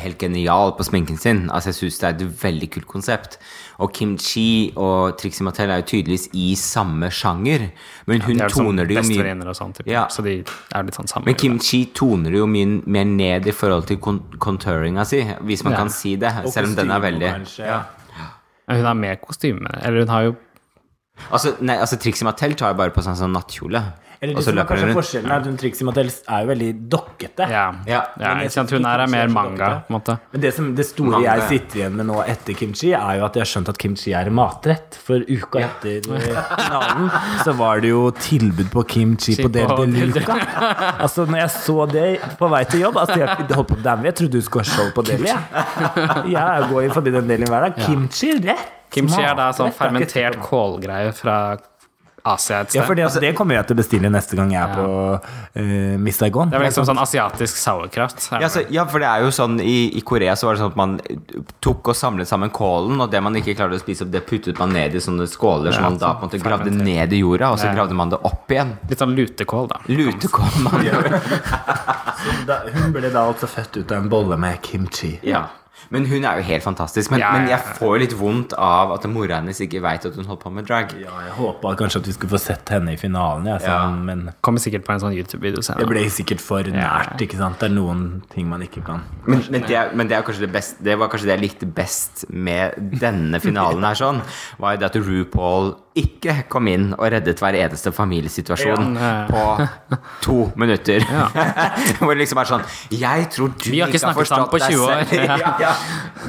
Speaker 3: helt genial på sminken sin. Altså, jeg syns det er et veldig kult konsept. Og Kim Chi og Trixie Mattel er jo tydeligvis i samme sjanger. Men hun
Speaker 1: De er liksom
Speaker 3: toner det jo mye
Speaker 1: og sånn, typ.
Speaker 3: Ja.
Speaker 1: så de er litt sånn samme.
Speaker 3: Men Kim Chi toner det jo mye mer ned i forhold til kon contouringa si, hvis man
Speaker 1: Ja.
Speaker 3: kan si det.
Speaker 2: Og
Speaker 3: Selv om den er veldig
Speaker 2: kanskje.
Speaker 3: ja.
Speaker 1: Hun har med kostyme, eller hun har jo
Speaker 3: Altså, nei, altså Trixie Mattel tar jo bare på sånn, sånn nattkjole.
Speaker 2: Eller det som er kanskje forskjellen er at hun Trixie Mattel er jo veldig dokkete.
Speaker 1: Ja.
Speaker 3: Ja.
Speaker 1: ja
Speaker 2: jeg
Speaker 1: ikke sant? Hun her er mer
Speaker 2: er
Speaker 1: manga, på en måte.
Speaker 2: Men det, som, det store
Speaker 3: Manga,
Speaker 2: jeg sitter igjen med nå etter kimchi, er jo at jeg har skjønt at kimchi er en matrett. For uka
Speaker 3: Ja.
Speaker 2: etter finalen så var det jo tilbud på kimchi på
Speaker 1: Del de
Speaker 2: Luca. Altså, når jeg så det på vei til jobb Altså, jeg holdt på å daue. Jeg trodde du skulle ha show på Deli. Jeg, jeg går jo forbi den delen hver dag. Kimchi, rett!
Speaker 1: Kimchi er da sånn
Speaker 2: er
Speaker 1: fermentert kålgreie fra Asia et sted.
Speaker 2: Ja, for det, det kommer jeg til å bestille neste gang jeg er på uh, Miss Saigon.
Speaker 1: Det er vel liksom sånn asiatisk sauerkraft. er
Speaker 3: Ja, så, ja, for det er jo sånn i, I Korea så var det sånn at man tok og samlet sammen kålen, og det man ikke klarte å spise opp, det puttet man ned i sånne skåler som man da på en måte gravde ned i jorda, og så
Speaker 1: Ja.
Speaker 3: gravde man det opp igjen.
Speaker 1: Litt sånn lutekål, da.
Speaker 3: Lutekål. Man gjør.
Speaker 2: Da, hun ble da altså født ut av en bolle med kimchi.
Speaker 3: Ja. Men hun er jo helt fantastisk. Men,
Speaker 1: Ja,
Speaker 3: ja,
Speaker 1: ja,
Speaker 3: jeg får jo litt vondt av at mora hennes ikke veit at hun holder på med drag.
Speaker 2: Ja, jeg håpa kanskje at vi skulle få sett henne i finalen, jeg, sånn,
Speaker 3: Ja.
Speaker 2: men
Speaker 1: Kommer sikkert på en sånn YouTube-video
Speaker 2: det
Speaker 1: senere.
Speaker 2: ble sikkert for nært. ikke sant? Det er noen ting man ikke kan
Speaker 3: Men, men, det, er- men det, er det, best, det var kanskje det jeg likte best med denne finalen her, sånn, var jo det at RuPaul ikke kom inn og reddet hver eneste familiesituasjon
Speaker 1: Ja.
Speaker 3: på to minutter. Hvor det liksom er sånn Jeg tror du
Speaker 1: Vi har ikke
Speaker 3: har
Speaker 1: snakket sammen
Speaker 3: forstått
Speaker 1: på
Speaker 3: deg
Speaker 1: 20 år.
Speaker 3: selv. ja, ja.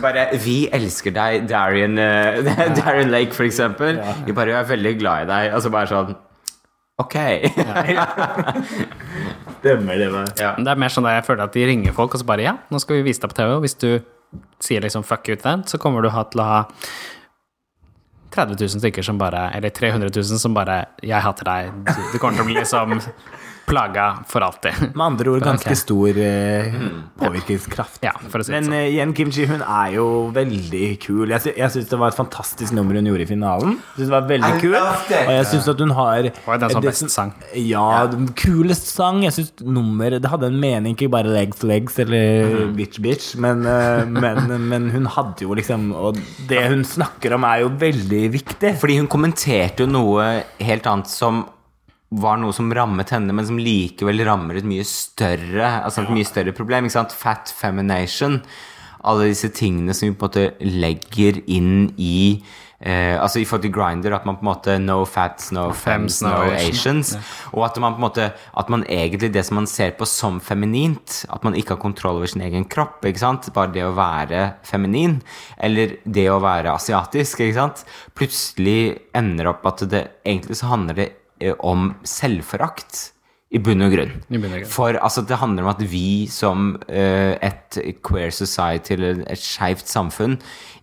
Speaker 3: Bare Vi elsker deg, Darian, uh, Darian Lake, for eksempel. Vi bare er veldig glad i deg. Altså bare sånn Ok.
Speaker 2: Stemmer det.
Speaker 3: Ja.
Speaker 1: Det er mer sånn at jeg føler at de ringer folk, og så bare ja, nå skal vi vise deg på TV, og hvis du sier liksom fuck you til den, så kommer du til å ha 30 000 stykker som bare Eller 300 000 som bare Jeg hater deg. Du, du kommer til å bli liksom plaga for alltid.
Speaker 2: Med andre ord ganske stor eh, påvirkningskraft.
Speaker 1: Ja, for å si det
Speaker 2: Men
Speaker 1: sånn.
Speaker 2: eh, igjen, Kim Chi hun er jo veldig kul. Jeg, sy jeg syns det var et fantastisk nummer hun gjorde i finalen. Jeg synes det var veldig
Speaker 3: I
Speaker 2: kul
Speaker 3: loved it.
Speaker 2: Og jeg syns at hun har
Speaker 1: det den som
Speaker 2: det
Speaker 1: best sang?
Speaker 2: Ja, den kulest sang. Jeg syns nummer Det hadde en mening, ikke bare legs legs eller
Speaker 1: Mhm.
Speaker 2: bitch bitch, men, eh, men, men hun hadde jo liksom Og det hun snakker om, er jo veldig viktig.
Speaker 3: Fordi hun kommenterte jo noe helt annet som var noe som rammet henne, men som likevel rammer et mye større Altså et mye større problem. ikke sant? Fat femination. Alle disse tingene som vi på en måte legger inn i eh, Altså i forhold til Grinder, at man på en måte No fats, no fems, no Asians. Og at man på en måte At man egentlig det som man ser på som feminint, at man ikke har kontroll over sin egen kropp, ikke sant? bare det å være feminin, eller det å være asiatisk, ikke sant? plutselig ender opp at det egentlig så handler det om selvforakt. I bunn og grunn.
Speaker 1: I bunn og grunn.
Speaker 3: For altså, det handler om at vi som uh, et queer society, eller et skeivt samfunn,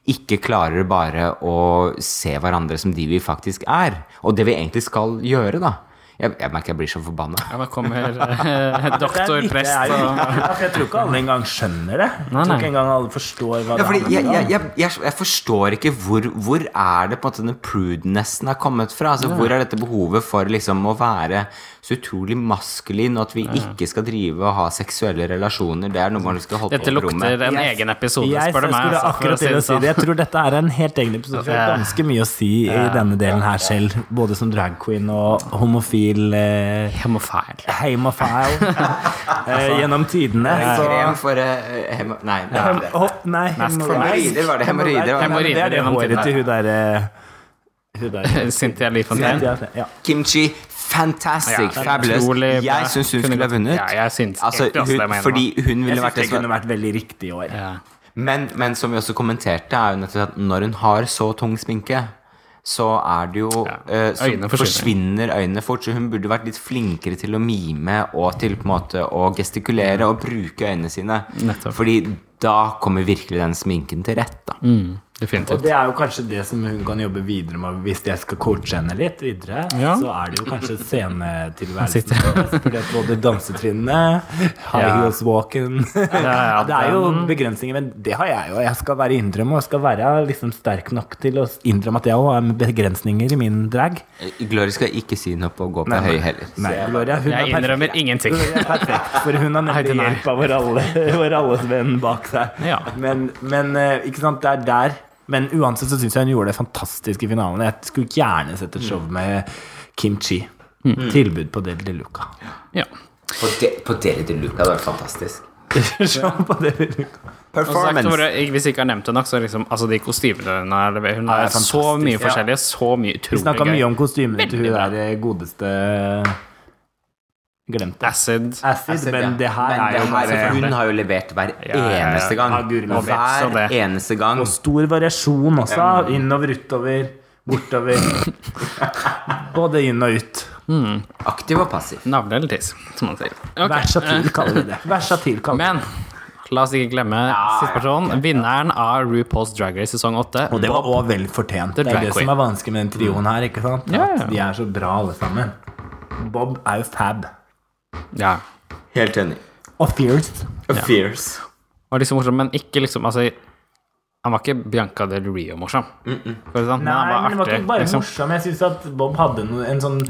Speaker 3: ikke klarer bare å se hverandre som de vi faktisk er. Og det vi egentlig skal gjøre, da. Jeg, jeg merker jeg blir så forbanna.
Speaker 1: Ja, da kommer eh, doktor, prest og
Speaker 2: Jeg tror ikke alle engang skjønner det. Jeg tror ikke engang alle forstår hva
Speaker 3: Ja,
Speaker 2: det
Speaker 3: fordi jeg, jeg, jeg, jeg, forstår ikke hvor, hvor er det på en måte denne prudenessen har kommet fra. Altså, Hvor er dette behovet for liksom å være så utrolig maskulin, og at vi ikke skal drive og ha seksuelle relasjoner? Det er noe man skal holde
Speaker 1: Dette
Speaker 3: på rommet.
Speaker 1: Dette lukter en
Speaker 2: Jeg-
Speaker 1: egen episode,
Speaker 2: Jeg
Speaker 1: spør du meg.
Speaker 2: skulle
Speaker 1: altså, si
Speaker 2: å si
Speaker 1: sånn.
Speaker 2: det. Jeg tror dette er en helt egen episode. Det er ganske mye å si i denne delen her selv. Både som drag queen og homofil eh,
Speaker 1: Hemofil.
Speaker 2: Hemofil. eh, gjennom tidene. Så
Speaker 3: Krem for eh, hemo... Nei. nei, nei.
Speaker 2: Hem- Nei,
Speaker 3: hemoroider var det. Hemoroider. var det.
Speaker 2: Det er det håret til hun derre der
Speaker 1: Cynthia Lee Fontaine.
Speaker 3: Kimchi, fantastic,
Speaker 1: Ja,
Speaker 3: fabulous.
Speaker 1: utrolig.
Speaker 3: Jeg syns hun skulle ha vunnet.
Speaker 1: Ja, jeg syns
Speaker 3: altså, hun, fordi hun
Speaker 2: Jeg
Speaker 3: ville
Speaker 2: syns
Speaker 3: vært
Speaker 2: det
Speaker 3: som
Speaker 2: kunne vært veldig riktig i år.
Speaker 1: Ja.
Speaker 3: Men, men som vi også kommenterte, er jo nettopp at når hun har så tung sminke, så er det jo
Speaker 1: Ja.
Speaker 3: eh, Så
Speaker 1: Øynene forsvinner.
Speaker 3: forsvinner øynene fort. Så hun burde vært litt flinkere til å mime og til på en måte å gestikulere og bruke øynene sine.
Speaker 1: Nettopp.
Speaker 3: Fordi da kommer virkelig den sminken til rett, da.
Speaker 1: Mm.
Speaker 2: Og det er jo kanskje det som hun kan jobbe videre med hvis jeg skal coache henne litt videre.
Speaker 1: Ja.
Speaker 2: Så er det jo kanskje scenetilværelsen
Speaker 1: For
Speaker 2: det Fordi at både dansetrinnene, high heels walken Det er jo begrensninger, men det har jeg jo. Jeg skal være innrømme og skal være liksom sterk nok til å innrømme at jeg òg har begrensninger i min drag.
Speaker 3: Gloria skal ikke si noe på å gå på høy heller.
Speaker 2: Nei,
Speaker 3: jeg-
Speaker 2: Gloria, hun
Speaker 1: Jeg
Speaker 2: er
Speaker 1: innrømmer ingenting.
Speaker 2: Er perfekt, for hun har nemlig hjelp av vår, alle, vår alles venn bak seg.
Speaker 1: Ja.
Speaker 2: Men, men eh, ikke sant, det er der Men uansett så syns jeg hun gjorde det fantastisk i finalen. Jeg skulle gjerne sett et show med Kim Chi. Tilbud på Deli de Luca.
Speaker 1: Ja.
Speaker 3: På, de, på Deli de Luca, det var fantastisk.
Speaker 2: show på Deli de Luca.
Speaker 1: Sagt,
Speaker 3: Performance.
Speaker 1: hvor hvis jeg ikke har nevnt det nok, så liksom Altså, de kostymene hun har levert Hun
Speaker 2: Ja,
Speaker 1: har så
Speaker 2: mye
Speaker 1: mye
Speaker 2: ja.
Speaker 1: forskjellige, så mye
Speaker 2: Vi
Speaker 1: utrolig
Speaker 2: snakka mye om kostymene til hun der godeste Glemte.
Speaker 1: Acid.
Speaker 2: Acid,
Speaker 3: Acid
Speaker 2: men
Speaker 3: ja.
Speaker 2: det her
Speaker 3: Men
Speaker 2: er
Speaker 3: det
Speaker 2: jo
Speaker 3: her-
Speaker 2: bare
Speaker 3: Hun har jo levert hver
Speaker 1: Ja, ja, ja.
Speaker 3: eneste gang.
Speaker 2: Ja,
Speaker 3: Hver
Speaker 1: det.
Speaker 3: eneste gang.
Speaker 2: Og stor variasjon også. Innover, utover, bortover. Både inn og ut.
Speaker 3: Aktiv og passiv.
Speaker 1: Navle eller tiss, som man sier. Okay.
Speaker 2: Versatil kaller vi det. Versatil kaller vi det.
Speaker 1: La oss ikke glemme siste person. Vinneren av RuPaul's Drag Race sesong 8.
Speaker 2: Og det var òg vel fortjent. Det er det som er vanskelig med den trioen her. ikke sant?
Speaker 1: Ja, ja.
Speaker 2: At de er så bra alle sammen. Bob er jo fab.
Speaker 1: Ja.
Speaker 3: Helt enig.
Speaker 2: Og fierce.
Speaker 3: Fierce.
Speaker 1: Og liksom morsom, men ikke liksom Altså, han var ikke Bianca del Rio morsom. Mm -mm. Nei, sånn, men han
Speaker 2: men det
Speaker 1: var
Speaker 2: var ikke bare
Speaker 1: Liksom.
Speaker 2: morsom. Jeg syns at Bob hadde en sånn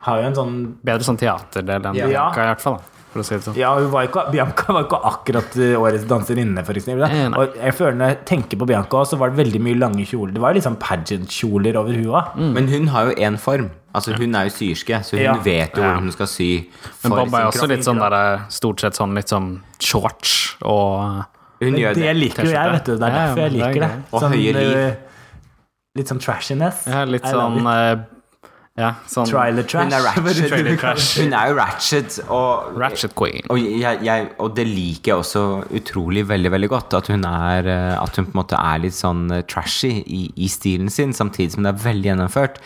Speaker 2: Har jo en sånn
Speaker 1: Bedre sånn teaterdel enn
Speaker 2: Ja.
Speaker 1: Bianca, i hvert fall. Da, for å si det sånn.
Speaker 2: Ja, hun var ikke, Bianca var ikke akkurat uh, årets danserinne, for eksempel.
Speaker 1: Eh.
Speaker 2: Og jeg føler når jeg tenker på Bianca, så var det veldig mye lange kjoler. Det var jo liksom pageant-kjoler over hua.
Speaker 3: Men hun har jo én form. Altså Hun er jo syerske, så hun
Speaker 2: Ja.
Speaker 3: vet jo
Speaker 1: Ja.
Speaker 3: hvordan hun skal sy.
Speaker 1: Men Bob er også litt sånn der Stort sett sånn litt sånn shorts og
Speaker 3: Hun gjør
Speaker 2: det
Speaker 3: det.
Speaker 2: liker jo jeg, vet du. Det er
Speaker 1: Ja,
Speaker 2: derfor jeg
Speaker 1: er
Speaker 2: liker det.
Speaker 1: Sånn,
Speaker 3: Og høye liv.
Speaker 2: uh, Litt sånn trashiness.
Speaker 1: Ja, litt sånn eh, Ja, sånn
Speaker 2: Trailer trash.
Speaker 3: Hun er ratchet.
Speaker 1: Trailer trash.
Speaker 3: Hun er jo ratchet, og
Speaker 1: Ratchet Queen.
Speaker 3: Og, jeg, jeg, og det liker jeg også utrolig veldig veldig godt. At hun er eh, At hun på en måte er litt sånn eh, trashy i, i stilen sin, samtidig som det er veldig gjennomført.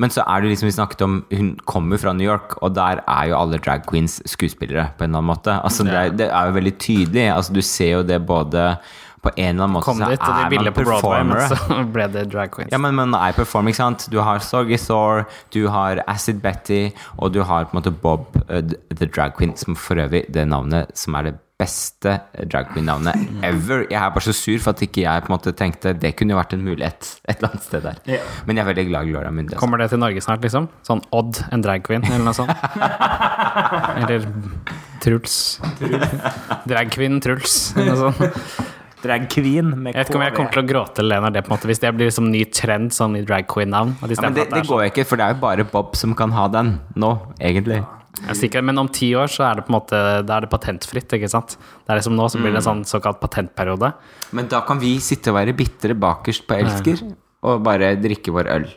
Speaker 3: Men så er det liksom vi snakket om Hun kommer fra New York, og der er jo alle drag queens skuespillere på en eller annen måte. Altså det, er, det er jo veldig tydelig. Altså Du ser jo det både På en eller annen måte
Speaker 1: Kom
Speaker 3: så
Speaker 1: dit, de
Speaker 3: er man
Speaker 1: på Broadway, men så ble det drag queens.
Speaker 3: Ja, men man er performer, ikke sant? Du har Soggy Thor, du har Acid Betty, og du har på en måte Bob uh, The Drag Queen, som for øvrig det navnet som er det beste drag queen-navnet ever. Jeg er bare så sur for at ikke jeg på en måte tenkte det kunne jo vært en mulighet et eller annet sted der.
Speaker 2: Ja.
Speaker 3: Men jeg er veldig glad i Gloria Mundi.
Speaker 1: Kommer det til Norge snart, liksom? Sånn Odd, en drag queen, eller noe sånt? eller Truls. Drag queen Truls, eller noe sånt.
Speaker 2: Drag queen med
Speaker 1: Jeg vet ikke om jeg kommer til å gråte eller le det på en måte Hvis det blir liksom ny trend, sånn i drag queen-navn.
Speaker 3: Ja, men det,
Speaker 1: for
Speaker 3: det
Speaker 1: er sånn-
Speaker 3: går jo ikke, for det er jo bare Bob som kan ha den nå, egentlig.
Speaker 1: Ja, er sikker, men om ti år så er det på en måte Da er det patentfritt, ikke sant? Det er liksom nå så blir det en sånn såkalt patentperiode.
Speaker 3: Men da kan vi sitte og være bitre bakerst på Elsker, og bare drikke vår øl.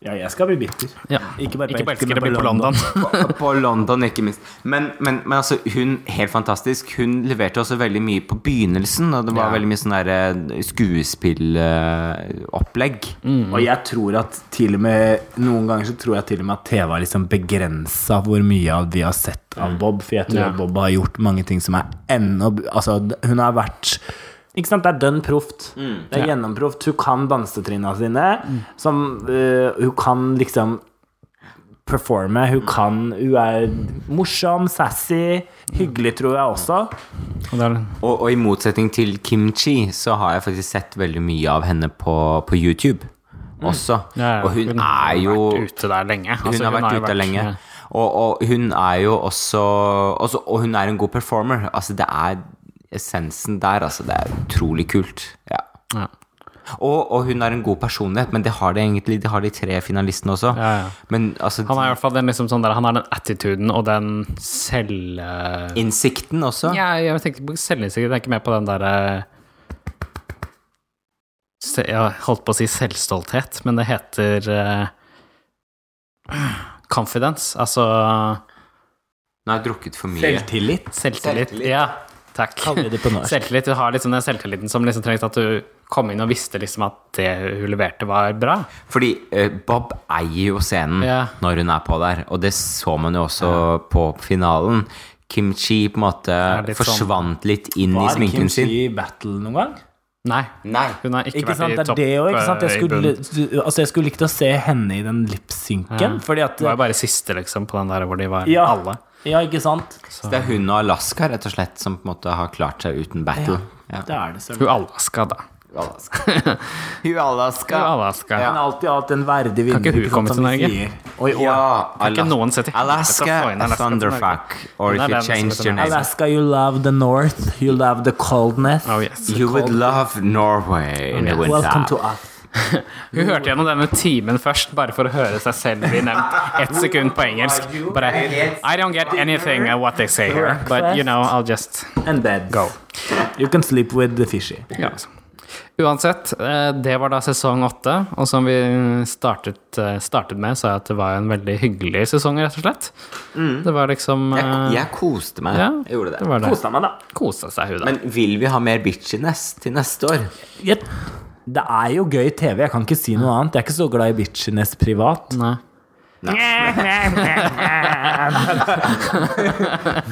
Speaker 3: Ja.
Speaker 2: Jeg skal bli bitter.
Speaker 1: Ja.
Speaker 2: Ikke bare på
Speaker 1: Ikke bare
Speaker 2: Elsker,
Speaker 1: elsker
Speaker 2: men
Speaker 1: på London.
Speaker 3: på, på London, ikke minst. Men, men, men altså, hun helt fantastisk. Hun leverte også veldig mye på begynnelsen, og det var
Speaker 1: Ja.
Speaker 3: veldig mye sånn derre skuespillopplegg.
Speaker 2: Og jeg tror at til og med Noen ganger så tror jeg til og med at TV har liksom begrensa hvor mye av vi har sett av Bob. For jeg tror
Speaker 1: Ja.
Speaker 2: at Bob har gjort mange ting som er ennå Altså, hun har vært ikke sant, Det er dønn proft. Det er
Speaker 1: Ja.
Speaker 2: gjennomproft. Hun kan dansetrinna sine. Som uh, Hun kan liksom performe. Hun kan Hun er morsom, sassy, hyggelig, tror jeg også.
Speaker 1: Og
Speaker 3: Og, og i motsetning til Kim Chi, så har jeg faktisk sett veldig mye av henne på, på YouTube også.
Speaker 1: ja,
Speaker 3: Og hun
Speaker 1: hun,
Speaker 3: er jo Hun har
Speaker 1: vært ute der lenge.
Speaker 3: Hun
Speaker 1: Altså,
Speaker 3: har vært
Speaker 1: jo
Speaker 3: ute lenge. Og, og hun er jo også, også Og hun er en god performer. Altså, det er essensen der, altså. Det er utrolig kult. Ja.
Speaker 1: Ja.
Speaker 3: Og, og hun har en god personlighet, men det har de egentlig de har de tre finalistene også.
Speaker 1: Ja, ja.
Speaker 3: Men altså
Speaker 1: Han har i hvert fall den liksom sånn der Han har den attituden og den selv...
Speaker 3: Innsikten også.
Speaker 1: Ja, jeg tenker på selvinnsikt. Jeg ikke mer på den derre se- Jeg holdt på å si selvstolthet, men det heter uh, confidence. Altså
Speaker 3: Nå har jeg drukket for mye.
Speaker 2: Selvtillit,
Speaker 1: selvtillit.
Speaker 3: Selvtillit.
Speaker 1: Ja, takk. Selvtillit. Du har liksom den selvtilliten som liksom trengte at du kom inn og visste liksom at det hun leverte, var bra.
Speaker 3: Fordi eh, Bob eier jo scenen
Speaker 1: Ja.
Speaker 3: når hun er på der, og det så man jo også på finalen. Kim Chi på en måte
Speaker 1: litt sånn-
Speaker 3: forsvant litt inn i
Speaker 2: Var Kim
Speaker 3: sminken sin.
Speaker 2: Chi i battle noen gang?
Speaker 1: Nei.
Speaker 3: Nei.
Speaker 1: Hun har ikke,
Speaker 2: Ikke
Speaker 1: vært
Speaker 2: sant?
Speaker 1: i
Speaker 2: er
Speaker 1: topp
Speaker 2: det òg, ikke sant.
Speaker 1: eh,
Speaker 2: Jeg skulle, altså, jeg skulle likt å se henne i den lipsynken, fordi at
Speaker 1: Det var jo bare siste, liksom, på den der hvor de var
Speaker 2: Ja.
Speaker 1: alle.
Speaker 2: Ja, ikke sant?
Speaker 3: Så det er hun og Alaska rett og slett som på en måte har klart seg uten battle. Ja.
Speaker 2: Det er det, selv.
Speaker 1: Hun Alaska, da.
Speaker 3: Alaska. Hun Alaska.
Speaker 1: Hun Alaska.
Speaker 2: Hun har alltid hatt en verdig vinner.
Speaker 1: ikke hun komme til Norge?
Speaker 2: sier. Og i år
Speaker 3: Ja,
Speaker 1: Kan ikke noen se til
Speaker 3: Alaska,
Speaker 1: Alaska
Speaker 3: thunderfuck. Or if you
Speaker 1: heter
Speaker 3: your name.
Speaker 2: Alaska, you love the north, you love the coldness.
Speaker 1: Oh, yes.
Speaker 3: You would love Norway in the
Speaker 1: yes.
Speaker 3: winter.
Speaker 2: Welcome to us.
Speaker 1: Hun hørte gjennom denne timen først, bare for å høre seg selv bli nevnt ett sekund på engelsk. Bare I don't get anything of what they say here, but you know, I'll just go.
Speaker 2: You can sleep with the fishy.
Speaker 1: Ja, altså. Uansett, eh, det var da sesong åtte, og som vi startet, eh, startet med, sa jeg at det var en veldig hyggelig sesong, rett og slett. Det var liksom
Speaker 3: Jeg,
Speaker 1: eh,
Speaker 3: jeg koste meg.
Speaker 1: Ja,
Speaker 3: Jeg gjorde det.
Speaker 1: det det.
Speaker 2: Kosa meg, da.
Speaker 1: Kosa seg, hun, da.
Speaker 3: Men vil vi ha mer bitchiness til neste år?
Speaker 2: Jeg- Det er jo gøy TV, jeg kan ikke si noe annet. Jeg er ikke så glad i bitchiness privat.
Speaker 1: Nei.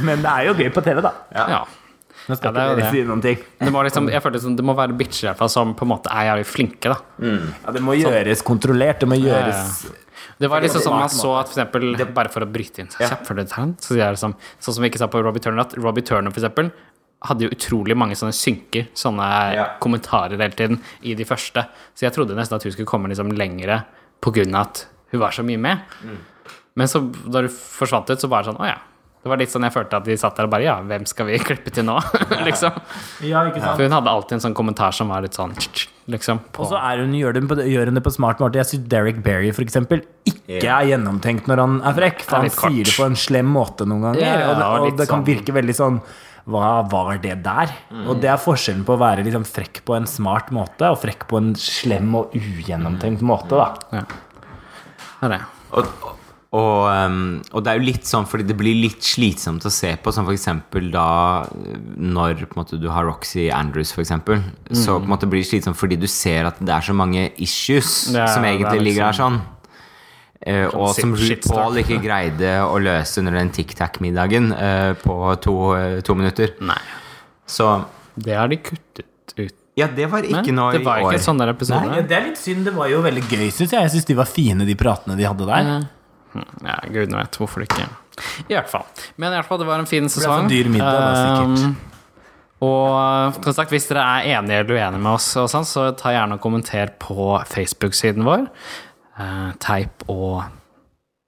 Speaker 2: Men det er jo gøy på TV, da.
Speaker 1: Ja.
Speaker 2: Nå skal
Speaker 1: Ja, det
Speaker 2: ikke dere si noen ting.
Speaker 1: Det må, liksom, jeg følte liksom, det må være bitcher i hvert fall som på en måte er jævlig flinke, da.
Speaker 2: Ja, det må gjøres kontrollert. Det må gjøres
Speaker 1: Det var liksom sånn man så at for eksempel, Bare for å bryte inn så, så det er liksom, Sånn som vi ikke sa på Robbie Turner, at Robbie Turner for eksempel hadde jo utrolig mange sånne synker, sånne
Speaker 3: Ja.
Speaker 1: kommentarer hele tiden, i de første. Så jeg trodde nesten at hun skulle komme liksom lengre av at hun var så mye med. Men så da hun forsvant ut, så var det sånn Å ja. Det var litt sånn jeg følte at de satt der og bare Ja, hvem skal vi klippe til nå? liksom.
Speaker 2: Ja, ikke sant?
Speaker 1: For hun hadde alltid en sånn kommentar som var litt sånn liksom. På,
Speaker 2: Og så er hun, gjør, hun på, gjør hun det på smart måte. Jeg syns Derek Berry for eksempel ikke
Speaker 3: Ja.
Speaker 2: er gjennomtenkt når han er frekk. For
Speaker 1: er
Speaker 2: han sier det på en slem måte noen ganger.
Speaker 1: Ja, ja,
Speaker 2: og det,
Speaker 1: og
Speaker 2: og det kan
Speaker 1: sånn-
Speaker 2: virke veldig sånn Hva var det der? Og det er forskjellen på å være liksom frekk på en smart måte og frekk på en slem og ugjennomtenkt måte. da
Speaker 1: det er det.
Speaker 3: Og, og, um, og det er jo litt sånn fordi det blir litt slitsomt å se på, som for eksempel da når på en måte, du har Roxy Andrews, for eksempel. Så på en måte blir det slitsomt fordi du ser at det er så mange issues
Speaker 1: er-
Speaker 3: som egentlig ligger der
Speaker 1: liksom-
Speaker 3: sånn. Eh, og som. RuPaul ikke greide å løse under den Tic Tac-middagen uh, på to, uh, to minutter.
Speaker 1: Nei.
Speaker 3: Så
Speaker 1: Det har de kuttet ut.
Speaker 3: ja, det var ikke
Speaker 1: Nei,
Speaker 3: noe
Speaker 1: det var
Speaker 3: i år.
Speaker 1: ikke en sånn der episode.
Speaker 2: Nei, det er litt synd. Det var jo veldig gøy, syns jeg. Jeg syns de var fine, de pratene de hadde der.
Speaker 1: Ja, gudene vet hvorfor det ikke I hvert fall. Men i hvert fall, det var en fin
Speaker 2: ble for
Speaker 1: sesong.
Speaker 2: dyr middag, da, sikkert.
Speaker 1: Um, og som sagt, hvis dere er enige eller uenige med oss, og sånn, så ta gjerne og kommenter på Facebook-siden vår. Uh, teip og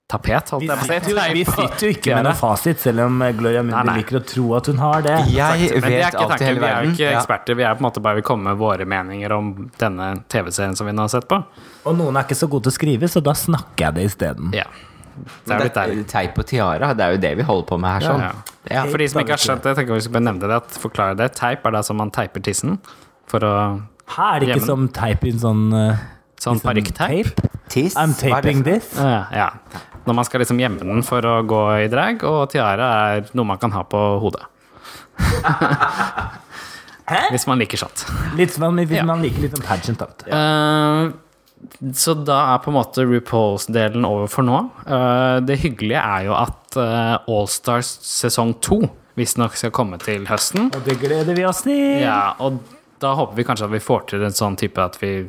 Speaker 1: tapet, holdt
Speaker 2: Vi
Speaker 1: jeg på å si.
Speaker 2: vi sitter jo ikke med noen fasit, selv om eh, Gloria Mundi liker å tro at hun har det.
Speaker 3: Jeg
Speaker 1: Men det er
Speaker 3: vet
Speaker 1: ikke
Speaker 3: alt i
Speaker 1: tanken.
Speaker 3: hele
Speaker 1: Vi er jo
Speaker 3: verden.
Speaker 1: ikke
Speaker 3: Ja.
Speaker 1: eksperter. Vi er på en måte bare vil komme med våre meninger om denne TV-serien som vi nå har sett på.
Speaker 2: Og noen er ikke så gode til å skrive, så da snakker jeg det isteden.
Speaker 1: Ja. Det er litt
Speaker 3: er teip og tiara, det er jo det vi holder på med her. sånn
Speaker 1: Ja,
Speaker 3: Ja.
Speaker 1: For de som ikke har skjønt det, jeg tenker vi skal bare nevne det, at forklare det. Teip er da som man teiper tissen for å
Speaker 2: Her er det ikke
Speaker 1: Hjemme.
Speaker 2: som teip En sånn uh,
Speaker 1: Sånn
Speaker 2: liksom
Speaker 1: parykkteip.
Speaker 2: tape.
Speaker 3: Tiss,
Speaker 2: I'm taping this.
Speaker 1: Uh, ja. Når man skal liksom gjemme den for å gå i drag, og tiara er noe man kan ha på hodet. Hvis man liker sånt.
Speaker 2: Litt som hvis
Speaker 1: Ja.
Speaker 2: man liker litt om pageant. Da. vet.
Speaker 1: Eh, så da er på en måte RuPaul's-delen over for nå. Uh, det hyggelige er jo at uh, Allstars sesong to visstnok skal komme til høsten.
Speaker 2: Og det gleder vi oss til.
Speaker 1: Ja, og da håper vi kanskje at vi får til en sånn type at vi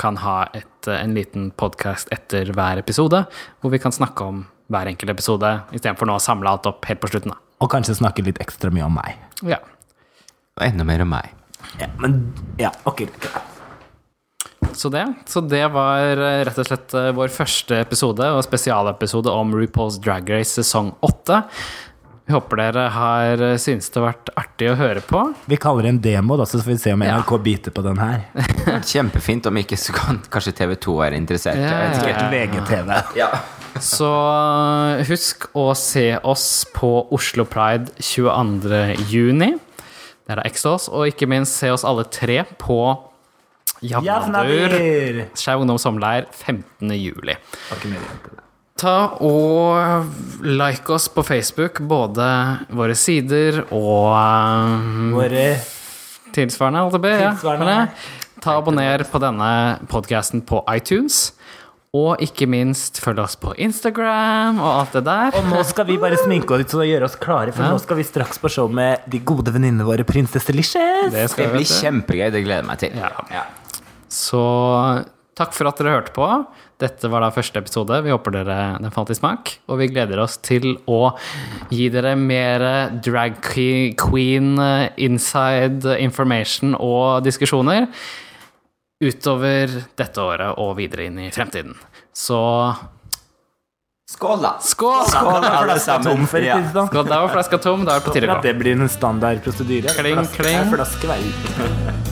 Speaker 1: kan ha et, eh, en liten podkast etter hver episode, hvor vi kan snakke om hver enkelt episode, istedenfor nå å samle alt opp helt på slutten. Da.
Speaker 2: Og kanskje snakke litt ekstra mye om meg.
Speaker 1: Ja.
Speaker 3: Og enda mer om meg.
Speaker 2: Ja, men ja, ok.
Speaker 1: Så det, så det var eh, rett og slett eh, vår første episode og spesialepisode om RuPaul's Drag Race sesong 8. Vi håper dere har synes syntes det har vært artig å høre på.
Speaker 2: Vi kaller det en demo, da, så får vi se om
Speaker 1: Ja.
Speaker 2: NRK biter på den her.
Speaker 3: Kjempefint om ikke så kan kanskje TV2 være interessert.
Speaker 1: Ja,
Speaker 3: Jeg vet ikke.
Speaker 1: ja, ja.
Speaker 2: VGTV.
Speaker 3: Ja.
Speaker 1: Så eh, husk å se oss på Oslo Pride 22. juni. Der er Exos, og ikke minst se oss alle tre på Javnadur. Skeiv ungdom sommerleir 15. Ta og like oss på Facebook, både våre sider og um,
Speaker 2: Våre
Speaker 1: tilsvarende, holdt jeg på å si, ja. Ta og Abonner på denne podkasten på iTunes. Og ikke minst følg oss på Instagram og alt det der.
Speaker 2: Og nå skal vi bare sminke oss og gjøre oss klare, for
Speaker 1: Ja.
Speaker 2: nå skal vi straks på show med de gode venninnene våre, Prinsesse Licious.
Speaker 1: Det
Speaker 3: Det blir kjempegøy. Det gleder jeg meg til.
Speaker 1: Ja. Så takk for at dere hørte på. Dette var da første episode. Vi håper dere den falt i smak. Og vi gleder oss til å gi dere mer drag queen eh, inside information og diskusjoner utover dette året og videre inn i fremtiden. Så
Speaker 3: Skål, da!
Speaker 1: skål!
Speaker 3: Skål, alle sammen.
Speaker 2: Tom, for
Speaker 3: Ja.
Speaker 1: Skål, Da var flaska tom. Da er det på tide å gå.
Speaker 2: det blir en standard prosedyre.
Speaker 1: Kling,
Speaker 2: Flaske
Speaker 1: kling.
Speaker 2: flaske vei.